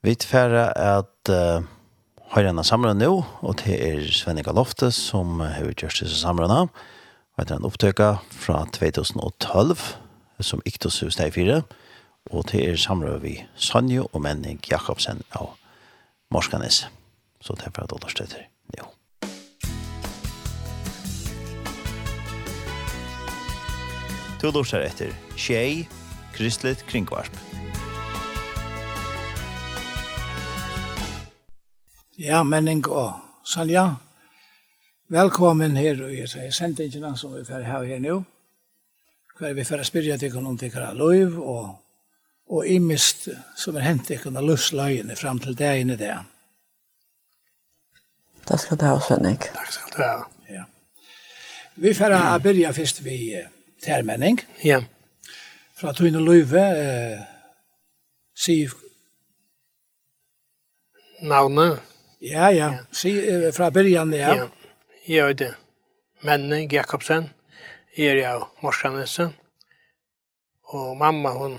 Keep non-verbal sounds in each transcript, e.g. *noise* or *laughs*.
Vi tfæra at uh, høyrene samler nå, og det er Svennika Lofte som har gjort disse samlerne. Og det er en opptøkka fra 2012, som gikk til hos deg fire. Og det er samler vi Sanjo og Menning Jakobsen av Morskanes. Så det er for at alle støtter nå. Du lurer etter Tjei, Kristelig Kringvarp. Ja, menning og Sanja, Velkommen her, og jeg sier sendingene som vi får her her nå. Hver vi får spyrja til om til hva lov, og, og imist som er hent til hva løsløyene frem til det inne det. Det skal du ha, Svennik. Takk skal du ha. Ja. Vi får mm. byrja først vi termenning. Ja. Fra Tøyne Løyve, eh, Siv... Navnet Ja, ja. Si, fra byrjan, ja. Ja, jag är det. Menning Jakobsen, är av morsanesen. Og mamma, hon,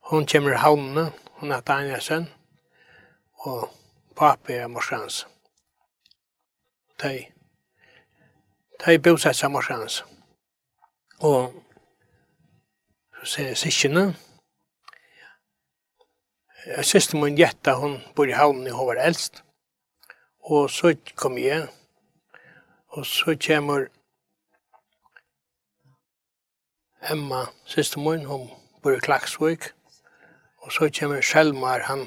hon kommer i havnene, hun er Danielsen. Og pappa er morsans. De, de bosätter morsans. Og så ser jeg syskenen, Sist min jetta, hon bor i havnen i Håvar Elst. Og så kom jeg. Og så kommer Emma, siste min, hun bor i Klaksvøk. Og så kommer Selmar, han,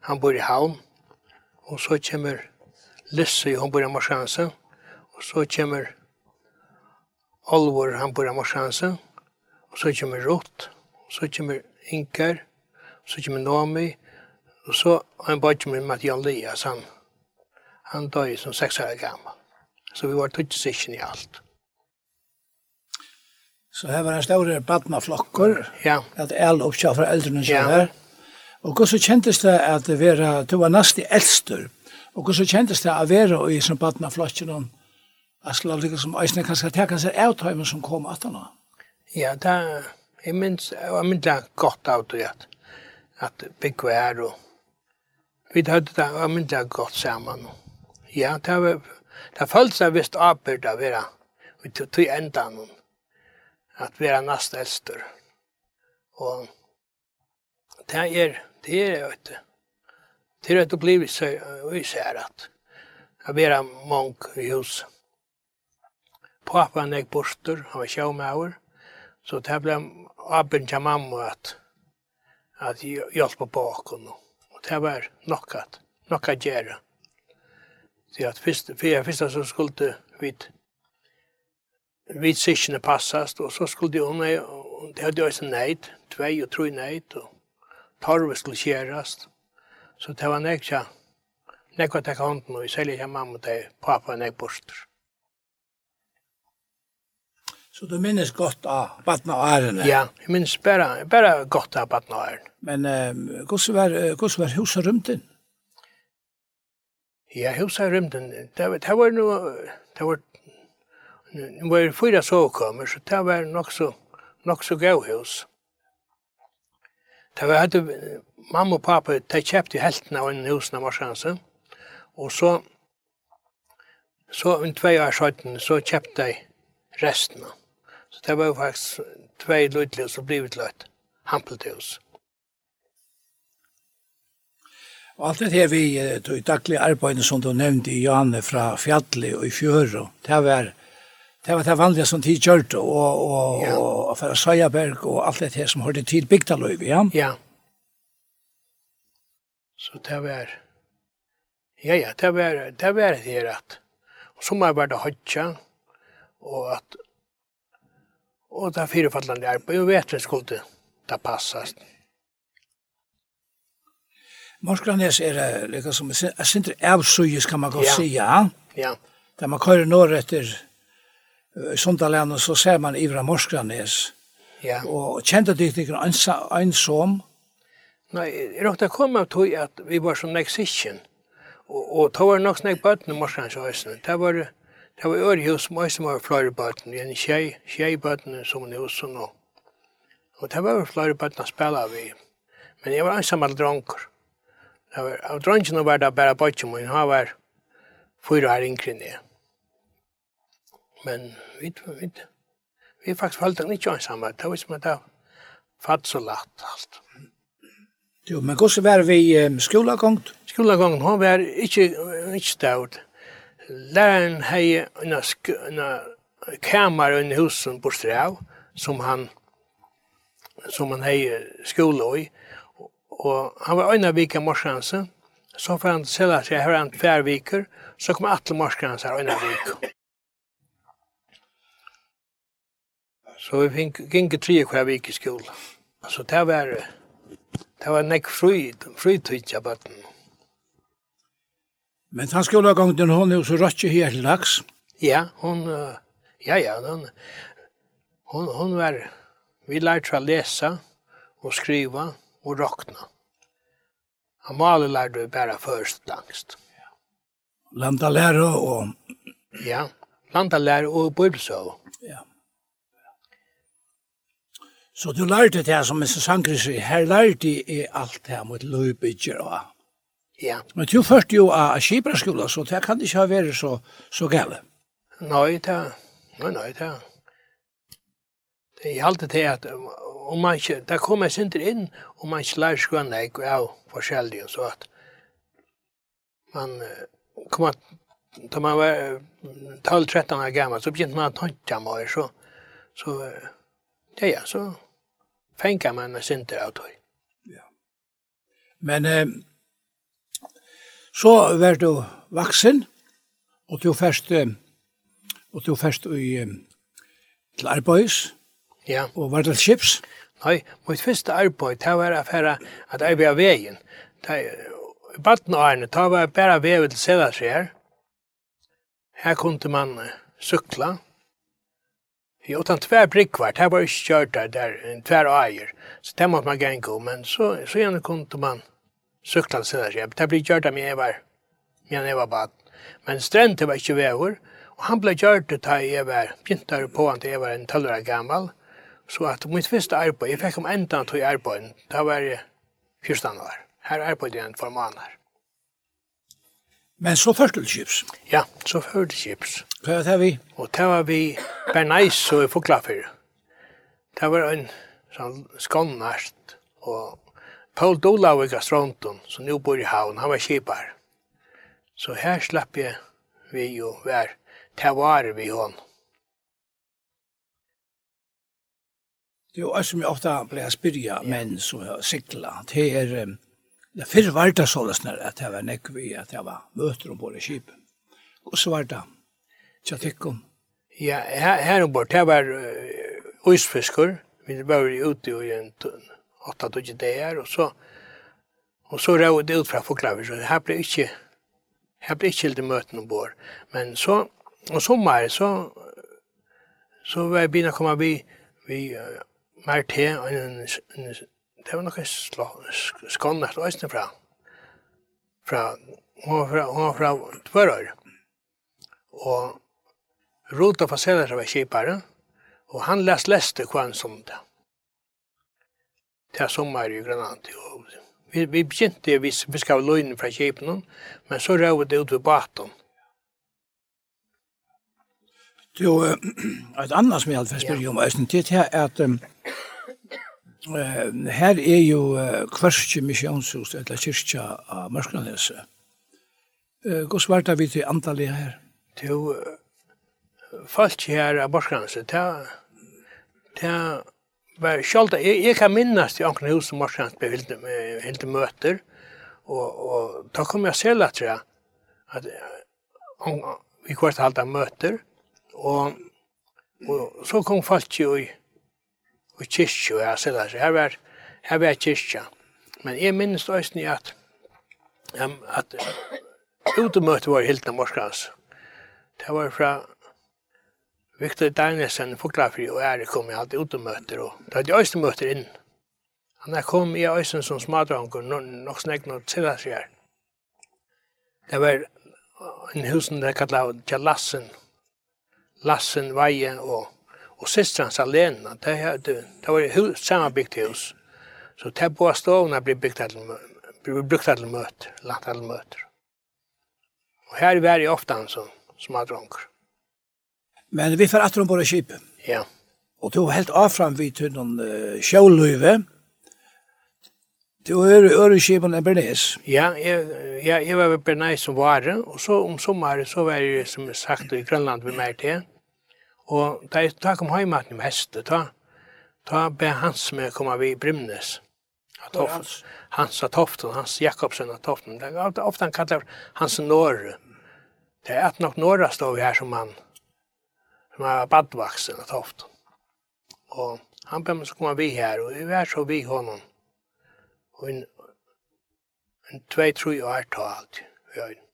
han bor i havn. Og så kommer Lissi, hun bor i Morsjanse. Og så kommer Olvor, han bor i Morsjanse. Og så kommer Rott. Og så kommer Inger så kommer Nami, og så har en bort med Mattian Lias, han, han døde som seks år gammel. Så vi var tøtt sikken i alt. Så her var en større badnaflokker, ja. at alle oppkjør fra eldrene som ja. her. Og hvordan kjentes det at det var, du var nast i eldstør, og hvordan kjentes det at være i sånn badnaflokken, skulle lika som eisne kanskje teka seg avtøymen som kom at henne? Ja, det er minns, jeg minst det godt av det at bygge her, og vi hadde det var ømentlig godt sammen. Ja, det var, det følte seg visst avbyrd av vera, vi tog til noen, at vera nast elster. Og det er, det er, vet du, det er et opplevelse, vi ser at, at vera mong i huset. Pappa nek borster, han var sjåmauer, så det ble avbyrd av mamma at, at att hjälpa bakom. Og det var nok at, nok at gjøre. Så at først, for jeg først så skulle vi vi sikkene passast og så skulle hun, och det hadde jag sin nejt, tvei og tro nejt og torve skulle kärast. Så det var nek, ja, nek nekja teka hånden och sälja ikke mamma till pappa nek borster. Så du minnes godt av Batna Arne? Ja, jeg minnes bare, bare godt av Batna Arne. Men eh, hvordan var, hvordan var huset rymden? Ja, huset rymden, det, det var noe, det var, det var fyra sovkommer, så det var nok så, nok så gav hus. Det var, hadde, mamma og pappa, de kjøpte helten av en husen av Marsanse, og så, så en tvei år siden, så kjøpte de resten. Så det var faktisk tvei lydelig, så blivit løyt, hampelthus. Mm. Og alt det her vi, i daglig arbeid som du nevnte i Janne fra Fjalli og i Fjøro, det var det var det vanlige som tid gjørt, og, og, ja. og fra Søyaberg og alt det her som hørte tid bygdaløyve, ja? Ja. Så det var, ja, ja, det var det, var det her at, og så må jeg være det høytja, og at, og det er firefallende arbeid, og vet vi skulle det passast. Ja Morskranes er är lika som en center avsøyes, kan man godt ja. si, Ja. Ja. Da man kör norr uh, Sundalen så ser man Ivra Morskranes. Ja. Och kände dig inte en Nei, jeg det råkade av tog at vi var som nek sikken. Og, og då var nok nog bøtten bötten i Morskranes Det var det Det var Ørehus som også var flere bøtten, en tjej, tjej bøtten som er hos og nå. Og det var flere bøtten å spille av i. Men jeg var ensam alle dronker. Av dronjene var det bare bøtje min, han var fyra her inkring det. Men vi, vi, vi faktisk holdt den ikke ansamme, det var som at det fatt så lagt alt. Jo, men hvordan var vi um, skolagongt? Skolagongt, han var ikke, ikke stavt. Læreren hei en kamer i husen på Strav, som han, som han hei skole i, Og han var øyne vika morsgranse, så får han selv at jeg har en fær viker, så kom atle morsgranse her øyne vika. Så vi fikk ikke tre hver vik i skola. Så det var, det var nek fri, frydtid av bøtten. Men han skulle ha gang til henne, og så rødt her til dags. Ja, hon, ja, ja, hon, hon, hon var, vi lærte å lese og skriva, och rockna. Han maler lärde bara först langst. Landa lære og... Ja, landa lære og bibelsöv. Ja. Så du lærte det her som Mr. Sankrisi, her lærte jeg alt det her mot løybygger og... Ja. Men du først jo av Kibra-skola, så det kan ikke ha vært så, så gale. Nei, det... Nei, nei, det... Det er alltid det at om man ikke, der kom jeg sinter inn, og man ikke lærer skjønne jeg ikke av forskjellige, så at man kom at, da man var 12-13 år gammel, så begynte man å tanke meg, så, så, ja, ja, så fengar man sinter av tog. Ja. Men, eh, så var du vaksen, og du først, og du først i, til arbeids, Ja. Og var det chips? Nei, mitt første arbeid, det var affæra at jeg av veien. I baden av Arne, det var bare vevet til Sedaskjær. Her kunne man sykla. Jo, utan tvær brikkvart, det var ikke kjørt der, der en tvær eier. Så det måtte man gjenko, men så, så gjerne kunne man sykla til Sedaskjær. Det ble kjørt der med jeg var, med jeg var bad. Men strendet var ikke vever, og han ble kjørt til jeg var, begynte på han til jeg var en tølvare gammal. Så at mitt første arbeid, jeg fikk om enda til arbeid, da var jeg 14 år. Her arbeid jeg en for måneder. Men så først til Kips? Ja, så først til Kips. Hva var det vi? Og det var vi bernais og i Foklafyr. Det var en sånn skånnast, og Paul Dolau i Gastronton, som nå bor i havn, han var kipar. Så her slapp jeg vi jo vær, det var vi hånden. det er jo ju som jag ofta blir spyrja menn som cykla. Det är det er fyrre var det sånn at att det var näck vi att det var møter om både skip. Og så var det. tja tikkum. Ja, her här bort här var uh, isfiskar. Vi var ute i en åtta tog där og så og så rau det ut fra förklarar så her ble ikke, her ble ikke helt möten ombord. Men så og sommar så så var jeg begynner å komme vi vi mer til enn det var noe skånnet øyne fra. Fra, hun var fra, hun var fra Tvørøyre. Og Rota Fasera var kipare og han les leste hva han som det. Det er sommer i Granati. Og vi, vi begynte vi, vi skal ha løgnen fra kipen men så røvde det ut ved baten. Jo, et annet som jeg alltid spør om, det er at um, her er jo kvarskje misjonshus, eller kyrkja av Mørsklandese. Hva svarte vi til antallet her? Jo, folk her av Mørsklandese, det var sjálft, jeg kan minnast til Ankne hus som Mørsklandese ble helt møter, og og da kom jeg selv at jeg, at vi kvart halda møter, Og, og så kom folk jo i, i kyrkja, og jeg sier det, her var, her var kyrkja. Men jeg minnes det også at, at utemøtet var helt av. Det var fra Victor Dinesen, Fuglafri og Ære kom jeg alltid utemøter, og det hadde jeg også møter inn. Han er kom i Øysen som smadranker, nok snakk noe til oss her. Det var en husen der kallet Kjallassen, Lassen, Veie og, og systrans alene. Det, det, det var hus, sammanbyggt hus. Så det på stovene ble byggt til, ble brukt til møter, lagt til møter. Og her var jeg ofte han som, som har dronker. Men vi får atter om på det skipet. Ja. Og du var helt avfram vid til noen uh, sjøløyve. Ja Du er øreskipen i Bernays. Ja, jeg, jeg, jeg var ved Bernays som vare, og så om sommeren så var jeg, som sagt, i Grønland ved meg til. Og da jeg da kom hjemmaten med heste, da, da be Hans med å komme ved Brimnes. Hans? Hans av Toften, Hans Jakobsen av Toften. Det er ofte han kallar Hans Norre. Det er et nok Norra står vi her som han, som er badvaksen av Toften. Og han be meg så komme vi her, og vi er så vi honom og en, en tvei, tre år ta alt vi øynene.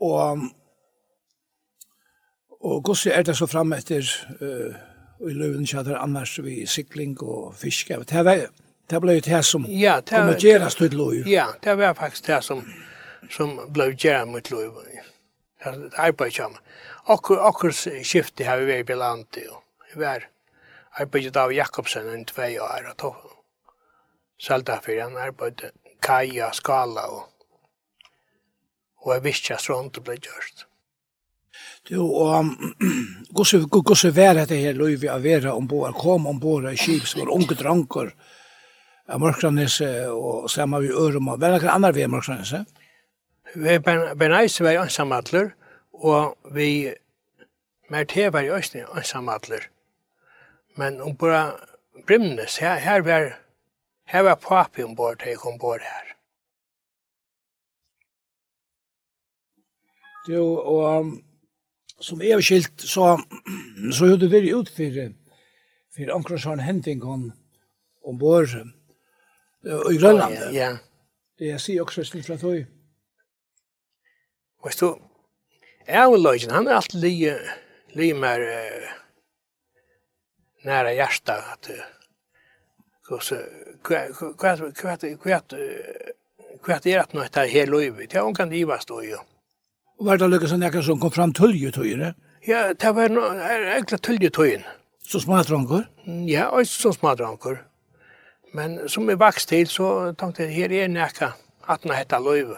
Og og gossi er det så fram etter uh, i løven kjadar annars vi sikling og fiske. Det var det ble det som ja, det, kom å gjøre støtt løv. Ja, det var faktisk det som, som ble gjøre mot løv. Det er arbeid kommer. Akkur, akkur skiftet har vi vært i landet. Og, var arbeidet av Jakobsen en tvei år, og tog selta fyrir han arbeidet kaja, skala og og jeg visste at sånt ble gjørst. Du, og *clears throat* hvordan var det her løy vi å være ombord, kom ombord i kip som var unge dranker av Mørkranese og samme vi Ørum, og hva er det andre vi er Mørkranese? Vi beneiste var ansamadler, og vi mer til var i Østene ansamatler. Men om bara Brimnes, her, her var, her var papi ombord da jeg kom bort her. Jo, og um, som jeg har skilt, så, så har du vært ut for, for omkring sånn hending om om ombord uh, i Grønland. Ja, ja. Det jeg sier også slik fra tog. Vet du, jeg og Løyden, han er alltid li, li mer, uh, nära hjärtat att hur kvart kvart kvart kvart är att nåt här hela livet. Ja, hon kan driva stå ju. Var det lyckas när som kom fram tulje tøyre? Ja, det var no, enkla tulje tøyen. Så smadranker? Ja, og så smadranker. Men som er vaks til, så tenkte jeg, her er nekka, at den heter løyve.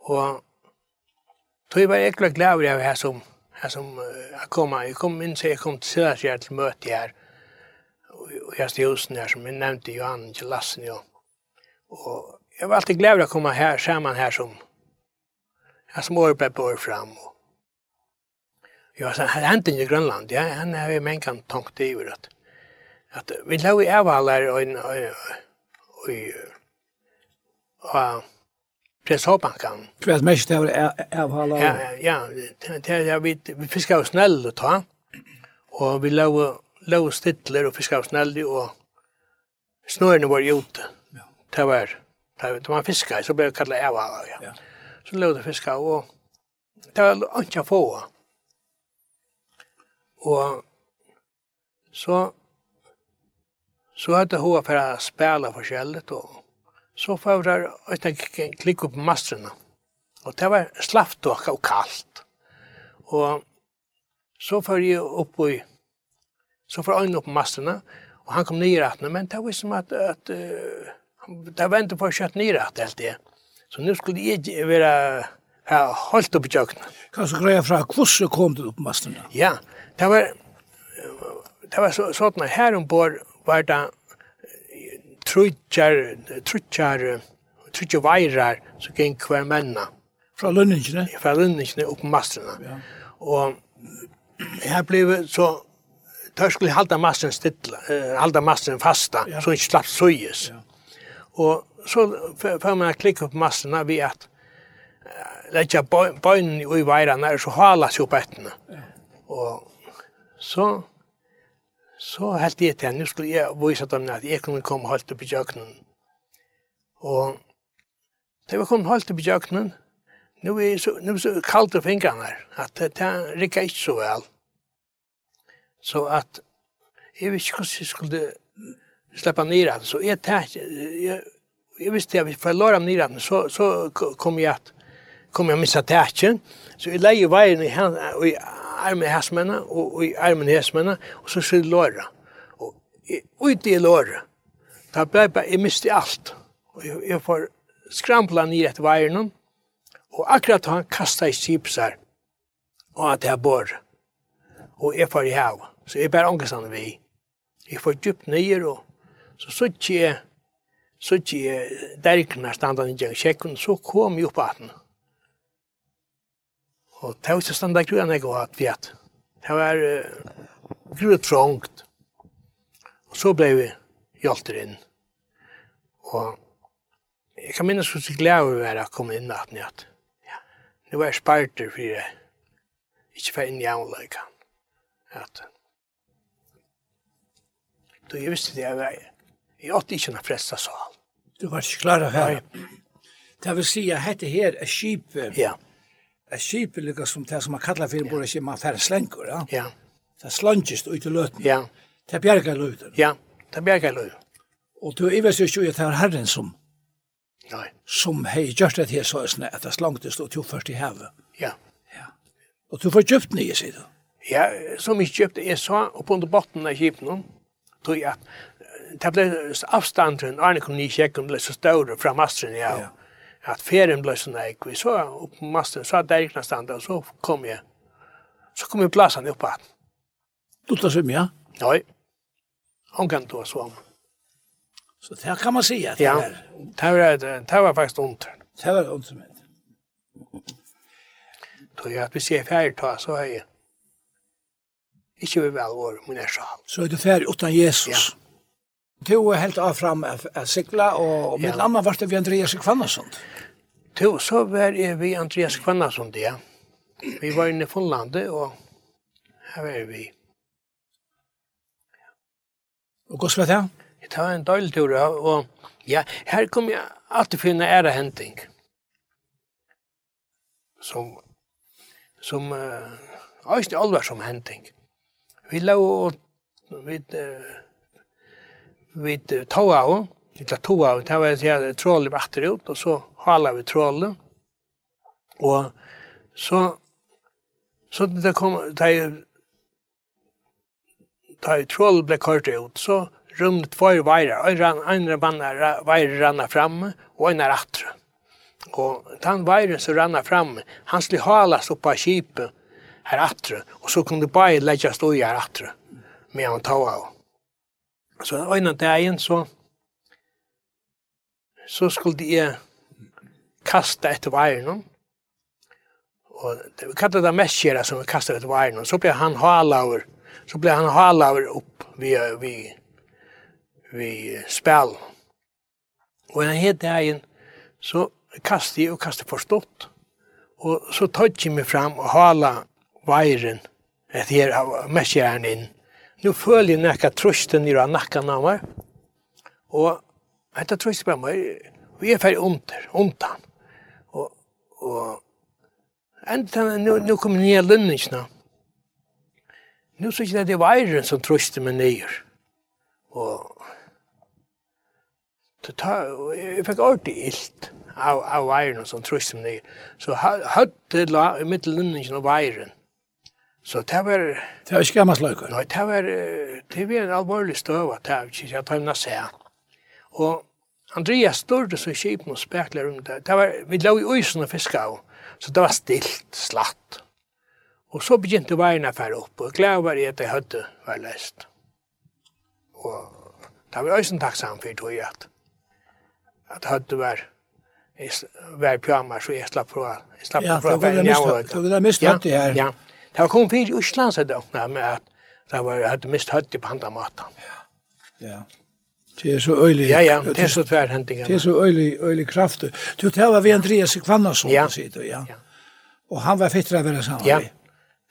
Og tøy var glad glæver jeg her som här som jag kom, jag kom in så jag kom till Söderskjär till möte här. Och jag stod husen här som jag nämnde, Johan till Lassen jo. Och jag var alltid glad att komma här, samman här som jag smår på bor fram. Och jag sa, här hände i Grönland, ja, han har ju mänkan tankt i att att vi låg i avhallar och och och presshoppbankan. Kvært mest det av avhala. Ja, ja, ja, ja, vi, vi fiskar oss snell och ta. og vi lau, lau stittler og fiskar oss snell, og snören var ute. Ja. Det var det man fiskar så ble det kallet avhala. Ja. ja. Så lau det fiskar, og det var ikke få. og så så hadde hun for å spela för og så får jeg at jeg opp på mastrene. Og det var slappt og kaldt. Og så får jeg opp i, så får jeg opp på mastrene, og han kom nye rettene, men det var som at, at uh, det var ikke for å kjøtt nye rett helt det. Så nå skulle jeg være ja, holdt opp i kjøkkenet. Kan du greie fra hvordan kom du opp på mastrene? Ja, det var, det var så, sånn at her ombord var det trutjar, trutjar, trutjar veirar så gikk hver menna. Fra lønningene? Fra lønningene upp på mastrene. Ja. och här blev så, der skulle halda mastren stilla, halda mastren fasta, ja. så inte slapp søyes. Ja. och så får man klicka på mastrene ved at lägga bönen i veirene, så halas jo på ettene. Ja. och så Så helt det til, nå skulle jeg vise dem at jeg kunne komme helt opp i kjøkkenen. Og det var kommet helt opp i kjøkkenen. Nå er det så, nu så kaldt på fingrene her, at det rikker ikke så vel. Så at jeg visste ikke hvordan jeg skulle släppa ner den. Så jag tänkte, jag, jag visste att för jag la dem ner den så, så kom jag att kom jag missa täcken. Så jag lägger vajern i, hand, i armen hæsmennene og i armen hæsmennene, og så skylde låra. Og ut i låra, da ble jeg bare, jeg miste alt. Og jeg, jeg får skrampla ned etter veierne, og akkurat han kastet i kipsar, og at jeg bor. Og jeg får i hav, så jeg bare ångestande vi. Jeg får djupt ned, og så sutt jeg, sutt jeg derkene standan i kjekken, så kom jeg opp at den. Og det var ikke standa grunnen jeg var at vet. Det var uh, grunnen trångt. Og så ble vi hjelter inn. Og jeg kan minnes hvordan jeg gleder å være å komme inn at ja, det var sparter for jeg ikke var inn i anleggen. At, då jeg visste det jeg var, jeg åtte ikke noen fresta sal. Du var ikke klar av her. Det vil si at dette her er skip. Ja. Yeah er skip lika som det som man kallar för bor skip man færre slengur, ja. Ja. Det slangist ut i löten. Ja. Det bjärgar löten. Ja, det bjärgar löten. Och då är jo ikke at det er herren som Nei. som hei gjørst det her så är snä att det slangist ut till først i havet. Ja. Ja. Och du får köpt nya sidor. Ja, som jeg kjøpte, jeg sa oppe under botten av skipen. No? Tror jag det ble avstanden, Arne kom nye kjekken, ble så større fra masteren, ja. ja at ferien ble så nek, vi så opp på masten, så hadde jeg standa, og så kom jeg, så kom jeg plassene opp at. Du tar svim, ja? Nei, han kan ta så om. Så det kan man si at Det ja, det var, det var faktiskt ont. Det var ont som hette. Då jag att vi ser färdigt ta så er jeg Ikke vi vel vår, men jeg sa. Så er du ferdig utan Jesus? Ja. Du er helt avfram at sikla, og, og mitt annan var det vi Andreas Kvannasund. Du, så var jeg vi Andreas Kvannasund, ja. Vi var inne i Finlandet, og her var vi. Og hvordan var det? Det var en døylig tur, og ja, her kom jeg alltid finne ære henting. Som, som, uh, Øystein som henting. Vi la og, vi, uh, vi tog av, vi tog av, det var en trål i vatter ut, og så hala vi trålet. Og så, så det kom, da jeg trålet ble kort ut, så rundt två vajrar, en rann, en rann, ranna fram och en rattra. Och den vajren som ranna fram, han skulle halas opp av kipen här rattra och så kunde bare legge stå i rattra med han tog av. Så en av dagen så så skulle jeg kasta etter varen. Og vi kallar det meskjera som vi kastet etter varen. Så ble han halaver, så ble han halaver opp vi, vi vi spel. Og en helt dagen så kastet jeg og kastet forstått. Og så tøtt jeg meg fram og hala varen etter her meskjeren inn nu føler jeg nekka trusten i nakkan av meg, og dette trusten på meg, vi er ferdig under, undan. Og, og enda, nu, nu kom nye lønningsna. Nu så ikke det, er veiren som trusten meg nyer. Og så ta, jeg fikk ordentlig illt av, av veiren som trusten meg nyer. Så høtte la i mitt lønningsna av eiren. Så det var... Det var ikke gammelt løyker? Nei, det var, det var en alvorlig støv at det var ikke, jeg tar se. Og Andreas stod så kjipen og spekler rundt det. det var, vi lå i øysen og fiska av, så det var stilt, slatt. Og så begynte veien å fære opp, og glede var jeg at jeg hadde vært lest. Og det var øysen takksam for tog at, at hadde vært var pyjamas så jeg slapp fra, jeg slapp fra, ja, fra, fra, fra, fra, fra, fra, fra, fra, fra, fra, fra, fra, fra, Det var kommet fyrt i Osland, så det åkna med at det var at det mist høtt på pandamata. Ja, ja. Det er så øylig... Ja, ja, det er så tværhendingar. Det er så øylig, øylig kraft. Du tala vi Andreas Kvannason, ja. sier ja. ja. Og han var fittra vera saman. Ja,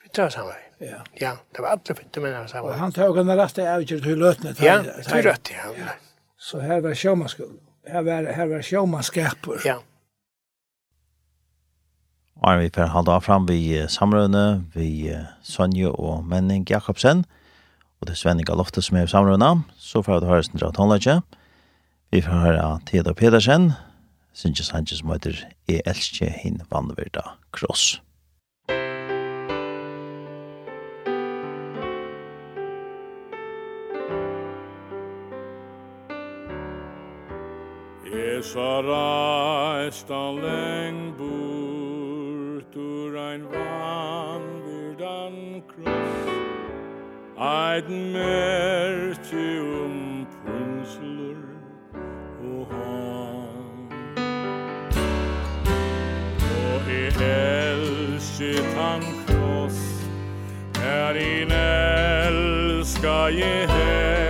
fittra saman. Ja. ja, det var alle fittra menn saman. Og han tog henne rett av avgjert til løtene. Ja, til rødt, ja. Så her var sjåmanskap. Her var, her var sjåmanskapur. Ja. Og vi får halda fram vi samrøvne, vi Sonja og Menning Jakobsen, og det er Svenning Galofte som er samrøvne, så får vi høre Sindra tonelage. Vi får høre Teda Pedersen, Sindra Sanchez som heter E. Elskje Hinn vannverda Kross. Esa reist an lengbo ur ein dann kross. Eit merti um punsler og han Og i elsket han kross. Er in elska je her.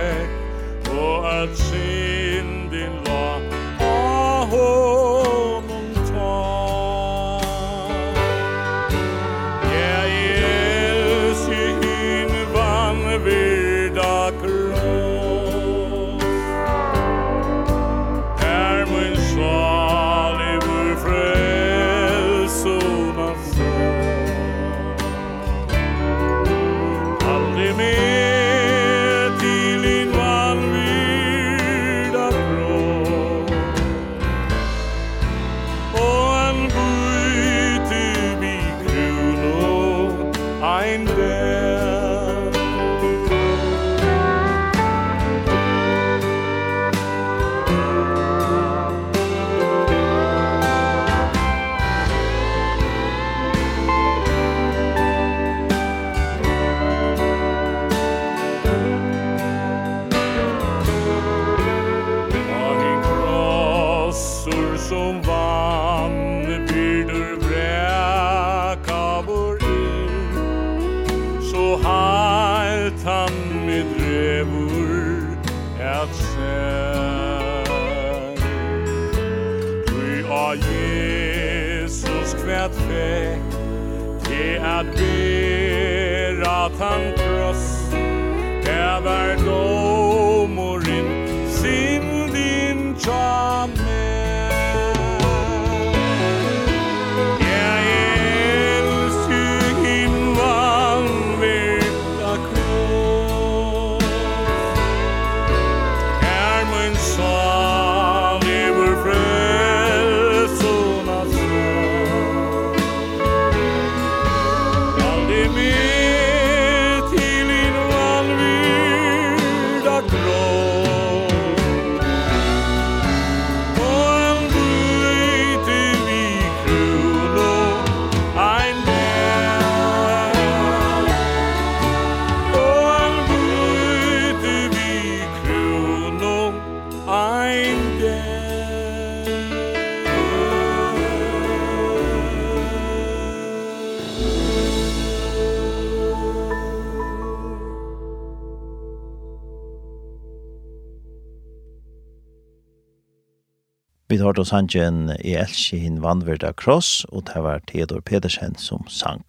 Vi tar då sangen i Elskihin Vandverda Kross, og det var Theodor Pedersen som sang.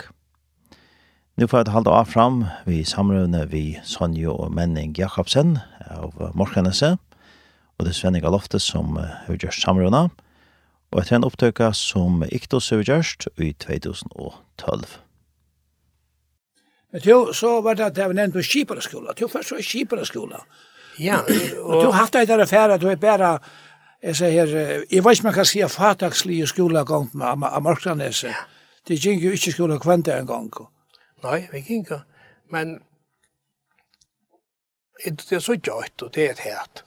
Nu får jeg halda av fram vi samrøvne vi Sonjo og Menning Jakobsen av Morkenese, og det er Svenning Alofte som har gjort samrøvne, og etter en opptøkka som Iktos har gjort i 2012. Men jo, så var det at jeg var nevnt på Kiparaskola. Jo, først var Kiparaskola. Ja. Og, og, og, der og, og, du er og, jeg sier her, jeg vet ikke man kan si at fatakslige skolegang av Marknaneset, det gikk jo ikke skole kvante en gang. Nei, vi gikk ikke, men det er så gjort, og det er et hæt.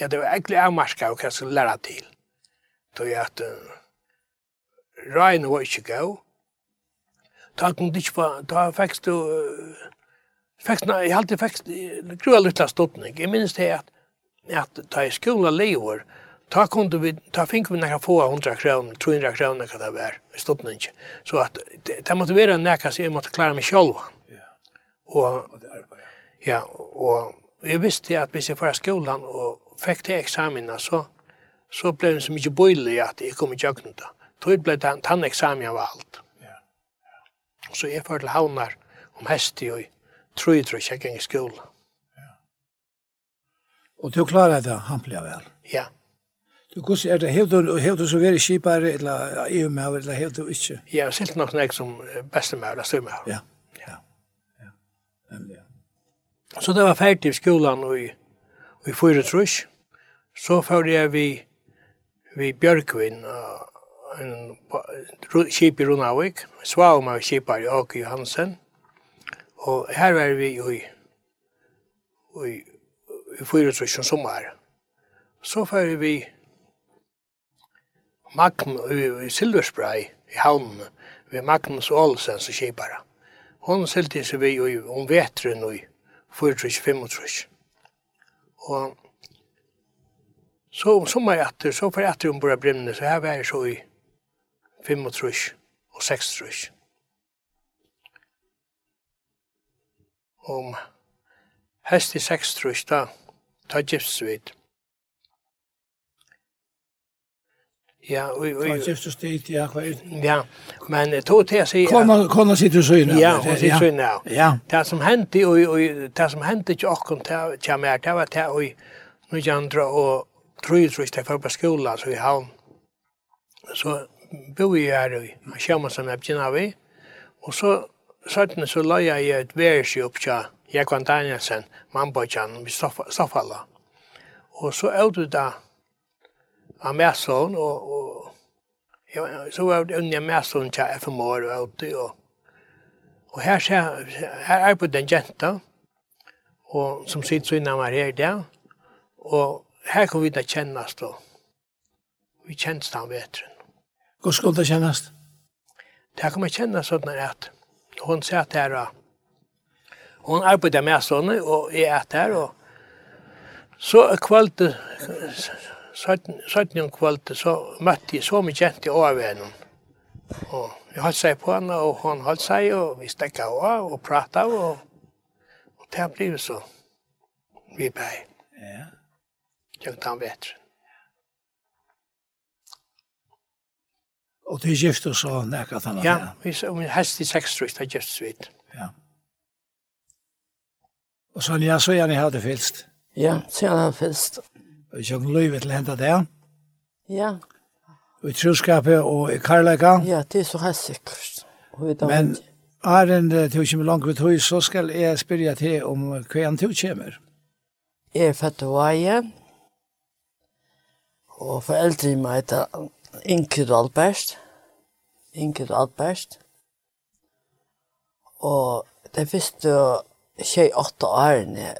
Ja, det var egentlig avmarska og hva jeg skulle lære til. Det er at uh, Ryan var ikke gøy, Da kom det ikke på, da fikk du, fikk fekst, jeg halte fekst, grua av stodning. Jeg minns det at at ta i skola lever, ta kunde vi, ta fink vi nekka få 100 kron, 300 kroner nekka det var, i stodden. Så at, det måtte være nekka så jeg måtte klara meg sjolva. Ja. Og, ja, og jeg visste at hvis jeg var skolan og fikk til eksamina, så, så ble det så mykje bøylig at jeg kom i jøgnet da. Då ble det tanneksamen av alt. Ja. Så jeg var til havnar om hesti og tru og kjekking i skolan. Og du klarer det hampelig vel? Ja. Du kus er det hevdu hevdu så veri skipar ella EU mer ella hevdu ikki. Ja, silt nok nek sum beste mer ella sum. Ja. Ja. Ja. Nemlig. Ja. Så det var ferdig i skolan og i og i fyrir trus. Så fyrir jeg vi vi Bjørkvin en skip i Runavik. Svaum av skipar i Åke Johansen. Og her var vi i og i fyra trusjon sommar. Så fyrir vi Magn i Silverspray i havnen ved Magnus Olsen som kipara. Hon silti seg vi om vetren i 4-25. Og så om sommar etter, så fyrir etter om bora brimne, så her var jeg så i 35 og 6 Om hest i 6 da, ta gipsvit. Ja, oi oi. Han syftar stit ja, Ja, men to te sig. Kom konna sitter så inne. Ja, hon sitter så inne. Ja. Det som hände og oi det som hände ju okkom kom till Jamaica, det var ta og nu jandra og tror så istället för på skolan så i havn. Så bo i her, och man som jeg begynner vi. Og så Sånn så la jeg et versi opp til Jekvann Danielsen, mannbøtjan, vi stoffala. Og så er du da av Mæsson, og, og ja, så var det unge Mæsson til FMO og alt det, og, og her, ser, her er på den jenta, og som sitter så innan var her der, og her kan vi da kjennes da. Vi kjennes den vetren. Hvor skulle det kjennes? Det kan man kjennes sånn at Hon satt her og hon arbeidde med sånne, og jeg er her, og så kvalitet, 17 kvalitet, så møtte jeg så mye kjent i overveien. Og jeg holdt seg på henne, og hun holdt seg, og vi stekket av og pratet, og, og det ble så vi ble. Ja. Jeg tar han Og det er gift og så nekka tanna. Ja, vi er min hest i seks sekstrukt, det er gift svit. Ja. Og sånn, ja, så gjerne hadde fylst. Ja, så gjerne hadde fylst. Og jeg kan løyve til henta det. Ja. Og i troskapet og i karlæka. Ja, det er så hest sikkert. Men er en tog ikke langt ved tog, så skal jeg spyrja til om hva han tog kommer. Jeg er fatt og vaje. Og foreldre meg etter Ingrid Albert. Ingrid Albert. Og det første tjej åtta årene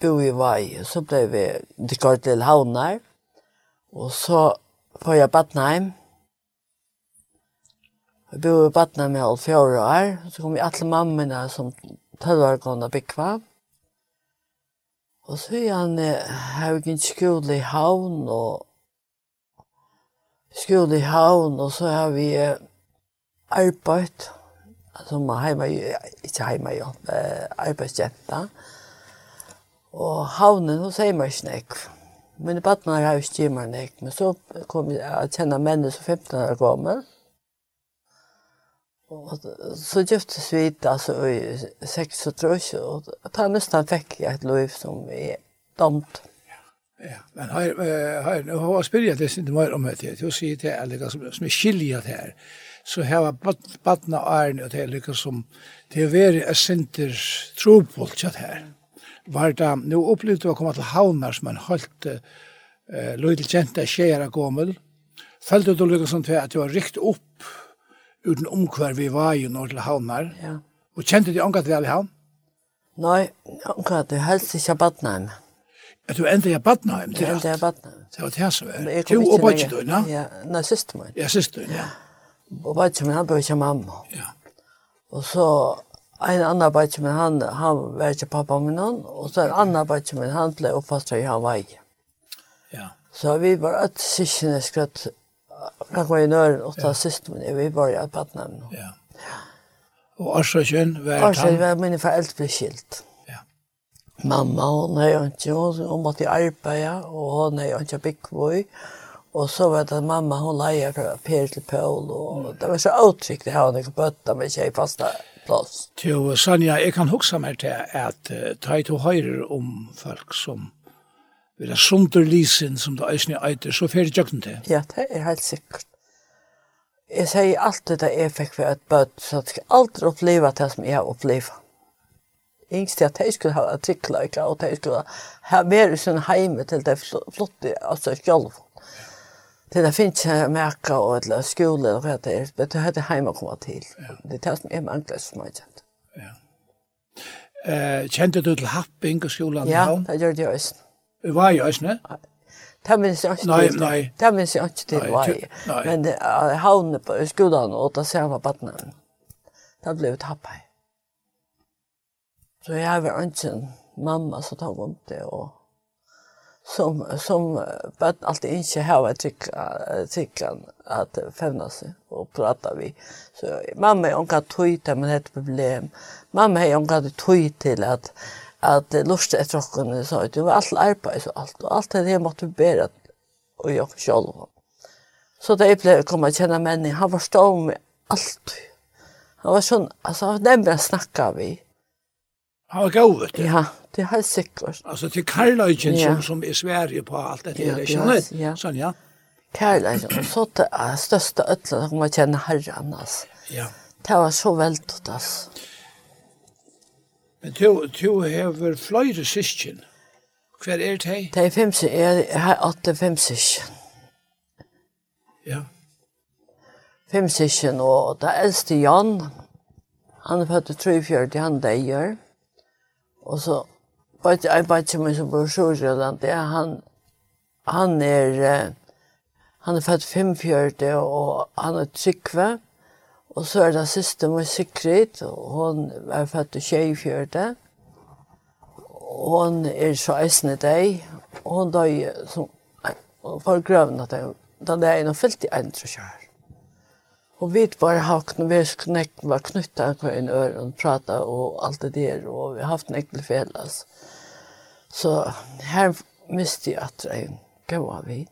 bo i Vaje, så ble vi dekort til Havnar. Og så får jeg Badnheim. Jeg bo i Badnheim i alle fjore år. Så kom vi alle mammene som tølvargående bygva. Og så er han her i skole i Havn og skole i havn, og så har vi eh, arbeid, som er heima, ikke heima jo, eh, arbeidsjenta. Og havnen hos heima ikke nek. Mine badnar har jeg ikke hjemme nek, men så kom jeg å kjenne mennene som 15 år gammel. Og så giftes vi hit, altså i 36, og da nesten fikk jeg et liv som er domt. Ja, men har har nu har spyrjat det inte mer om det. Jag ser det är lika som som skiljer det här. Så här var barna är och det är liksom som det är veri ett center tropult chat här. Var det nu upplevt att komma till havnar som en halt eh lite jenta skära gommel. Fällde då liksom som att var rikt upp utan omkvar vi var ju norr till havnar. Ja. Och kände du angat väl i havn? Nej, angat det helst inte barna. At du enda jeg badnaheim til alt. Jeg Badnheim. Det var det som var. Du og badnaheim, ja? Ja, nei, syster min. Ja, syster min, ja. Og badnaheim, han bør ikke mamma. Ja. Og så en annan badnaheim, han, han var ikke pappa min han, og så en annan badnaheim, han ble oppfattet i Hawaii. Ja. Så vi var et syskene skratt, kan gå i nøren, og ta syster min, vi var i badnaheim. Ja. Og Arsøkjøn var han? Arsøkjøn var mine foreldre skilt mamma, hon er jo ikke, hon måtte arbeide, og hon er jo ikke byggvøy. Og så var det mamma, hon leier fra Per til Paul, og det var så utsikt det her, hon ikke bøtta med tjej fasta plass. Jo, Sanja, jeg kan huske meg til at ta i to høyre om folk som vil ha sunderlisen som det eisne eiter, så fer det jøkken til. Ja, det er helt sikkert. Jeg sier alltid det jeg fikk for et bøtt, så jeg skal aldri oppleve det som jeg har opplevd yngst at jeg skulle ha artikler, ikke? og jeg skulle ha vært sin heime til det flotte, altså selv. Til det finnes ikke merke, og eller skole og hva det er, men det heter heime å komme til. Det er det som er mangler som jeg kjent. Ja. Eh, kjente du til Happing og skolen? Ja, det gjør det i Østen. Du var jo også, ne? Det minns jeg ikke til. Nei, nei. Det minns jeg ikke til hva jeg. Men det havnet på skolen og det samme baden. Det ble tappet. Så jag var ikke en mamma som tar om det och som som bøtt alltid inte ha ett at fevna att og sig och prata vi. Så mamma hon kan til men ett problem. Mamma hon kan tøy til att att lust efter hon så att det var allt arbeid så allt och allt det måste bära och jag selv. Så det blev komma känna menning, han förstod mig allt. Han var sån alltså nämnde snacka vi. Han var god, vet du. Ja, det har jag sikkert. Altså, til Karløyken ja. som, som er Sverige på alt dette, ja, ja, känner du? Ja. sånn, ja. Karlajken, så til det største största han att man känner herran, alltså. Ja. Det var så veldig, altså. Men du, du har flera syskjen. Hver er det? Det er fem syskon, jeg har åtte fem syskon. Ja. Fem syskon, og det eldste Jan, han er født i 43, han deier. Ja Og så bare det en bæt meg som bor i Sjøsjøland, det er han, han er, han er født 45 og han er trykve, og så er det siste med Sikrit, og hun er født i 24. Hun er så eisende deg, og hun døg som, og for grøvna deg, da det er noe fyllt i en tror jeg. Og vi var hatt noe vi knekt var knytta av hver en øre og prata og alt det der, og vi har haft en ekkel felles. Så her miste jeg at jeg gav av vi.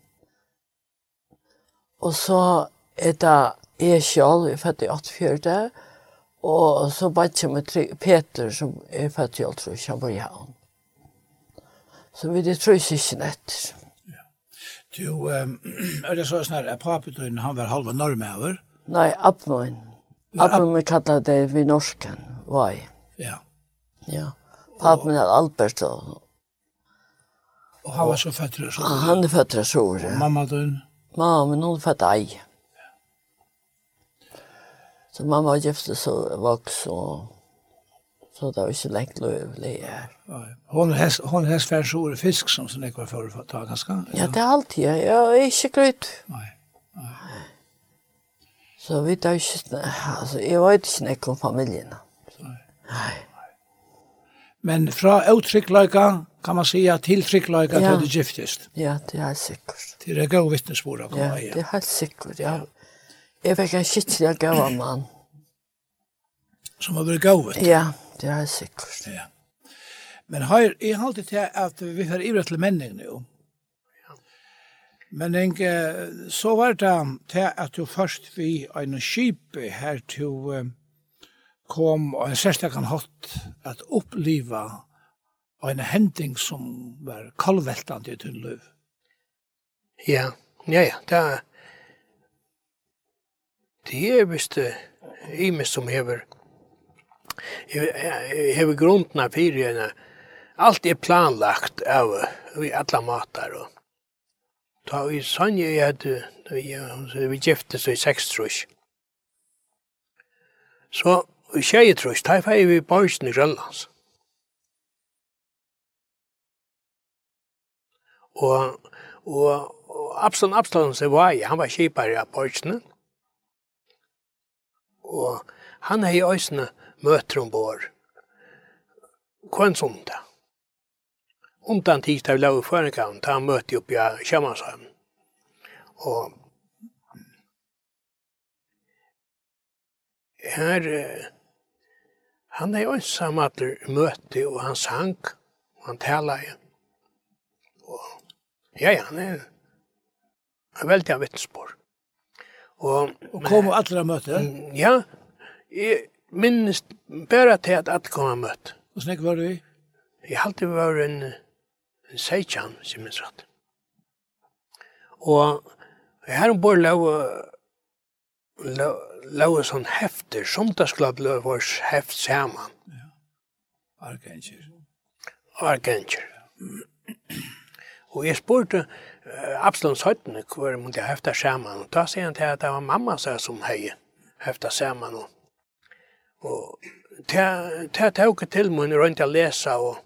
Og så er det jeg selv, jeg er født i 84, og så bare kommer Peter som er født i 83, han bor i havn. Så vi det tror jeg ikke etter. Du, um, er det så snart, at papetøyen, han var halva normøver, Nei, Abmoin. Abmoin vi kallar det vi norsken, Vai. Ja. Ja. Pappen er Albert og... Og han var så født i så. Han er født i Sore. Og mamma din? Mamma, men hun er født ei. Ja. Så mamma var gift så vaks og... Så det var ikke lengt løvlig her. Hon hest, hon hest fær Sore fisk som sånn ikke var forutfattet, ganske? Ja, det er alltid. Ja, Jeg er ikke grøyt. Nei, nei. Så vi tar ikke, altså, jeg vet ikke nekk om familien. Nei. Men fra uttrykkleika kan man säga til trykkleika ja. til det giftest. Ja, det er sikkert. Til det gav vittnesbord av Ja, det er helt sikkert, ja. Jeg fikk en skittlig gav av mann. Som har vært gavet? Ja, det er sikkert. Ja. Men har jeg har alltid til at vi får ivret til menning nå. Men Inge, så var det til at du først vi en skip her til kom og en kan hatt at oppleva en hending som var kallveltande i Tunnløv. Ja, ja, ja, det er det er visst i som hever hever grunden av fyrir alt er planlagt av i alla matar og Ta vi sanje jeg hadde, da vi gifte så i seks trus. Så i tjeje trus, da feg vi borsen i Grønlands. Og, og, og Absalon Absalon som var i, han var kjipar av borsen. Og han hei òsne møter ombord. Kvann som undan tisdag la da han møtte opp i Kömanshamn. Och här han er jo ensam att möte og han sang, og han talar igjen. Og ja, ja, han er en veldig av vittnesbord. Og, og kom alle alla möte? Ja, jeg minnes bare til at alle kom og möte. Och snäck var du i? Jag har alltid varit en seitjan, som minns rett. Og her ombord lov lov sånn hefter, som det skulle bli vår heft saman. Ja. Arkanger. Arkanger. Og jeg spurte uh, Absalons høytene hvor måtte jeg hefta saman. Og da sier han til at det var mamma seg som hei hefta saman. Og, og til jeg tok til min rundt å lese og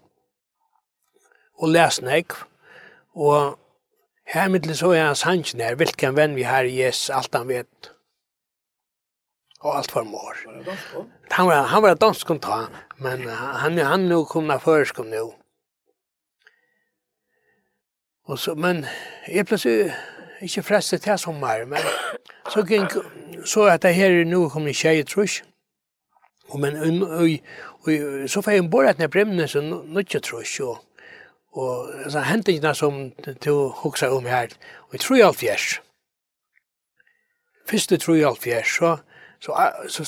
og les nek. Og her mittlig så er hans hansen her, hvilken venn vi har i Jesus, alt han vet. Og alt for mor. Han var, han var dansk om ta, men han, han nu kom av førskom nu. Og så, men jeg plutselig ikke frestet til sommer, men så gikk, så at det her nu kom i tjej, trus. Og men, og, og, og, så får jeg en borret ned bremnes så nødt tror trus, og, Og så altså, ikke som du hukser om her, og jeg tror jeg alt fjers. Først jeg tror jeg alt fjers, så, så, så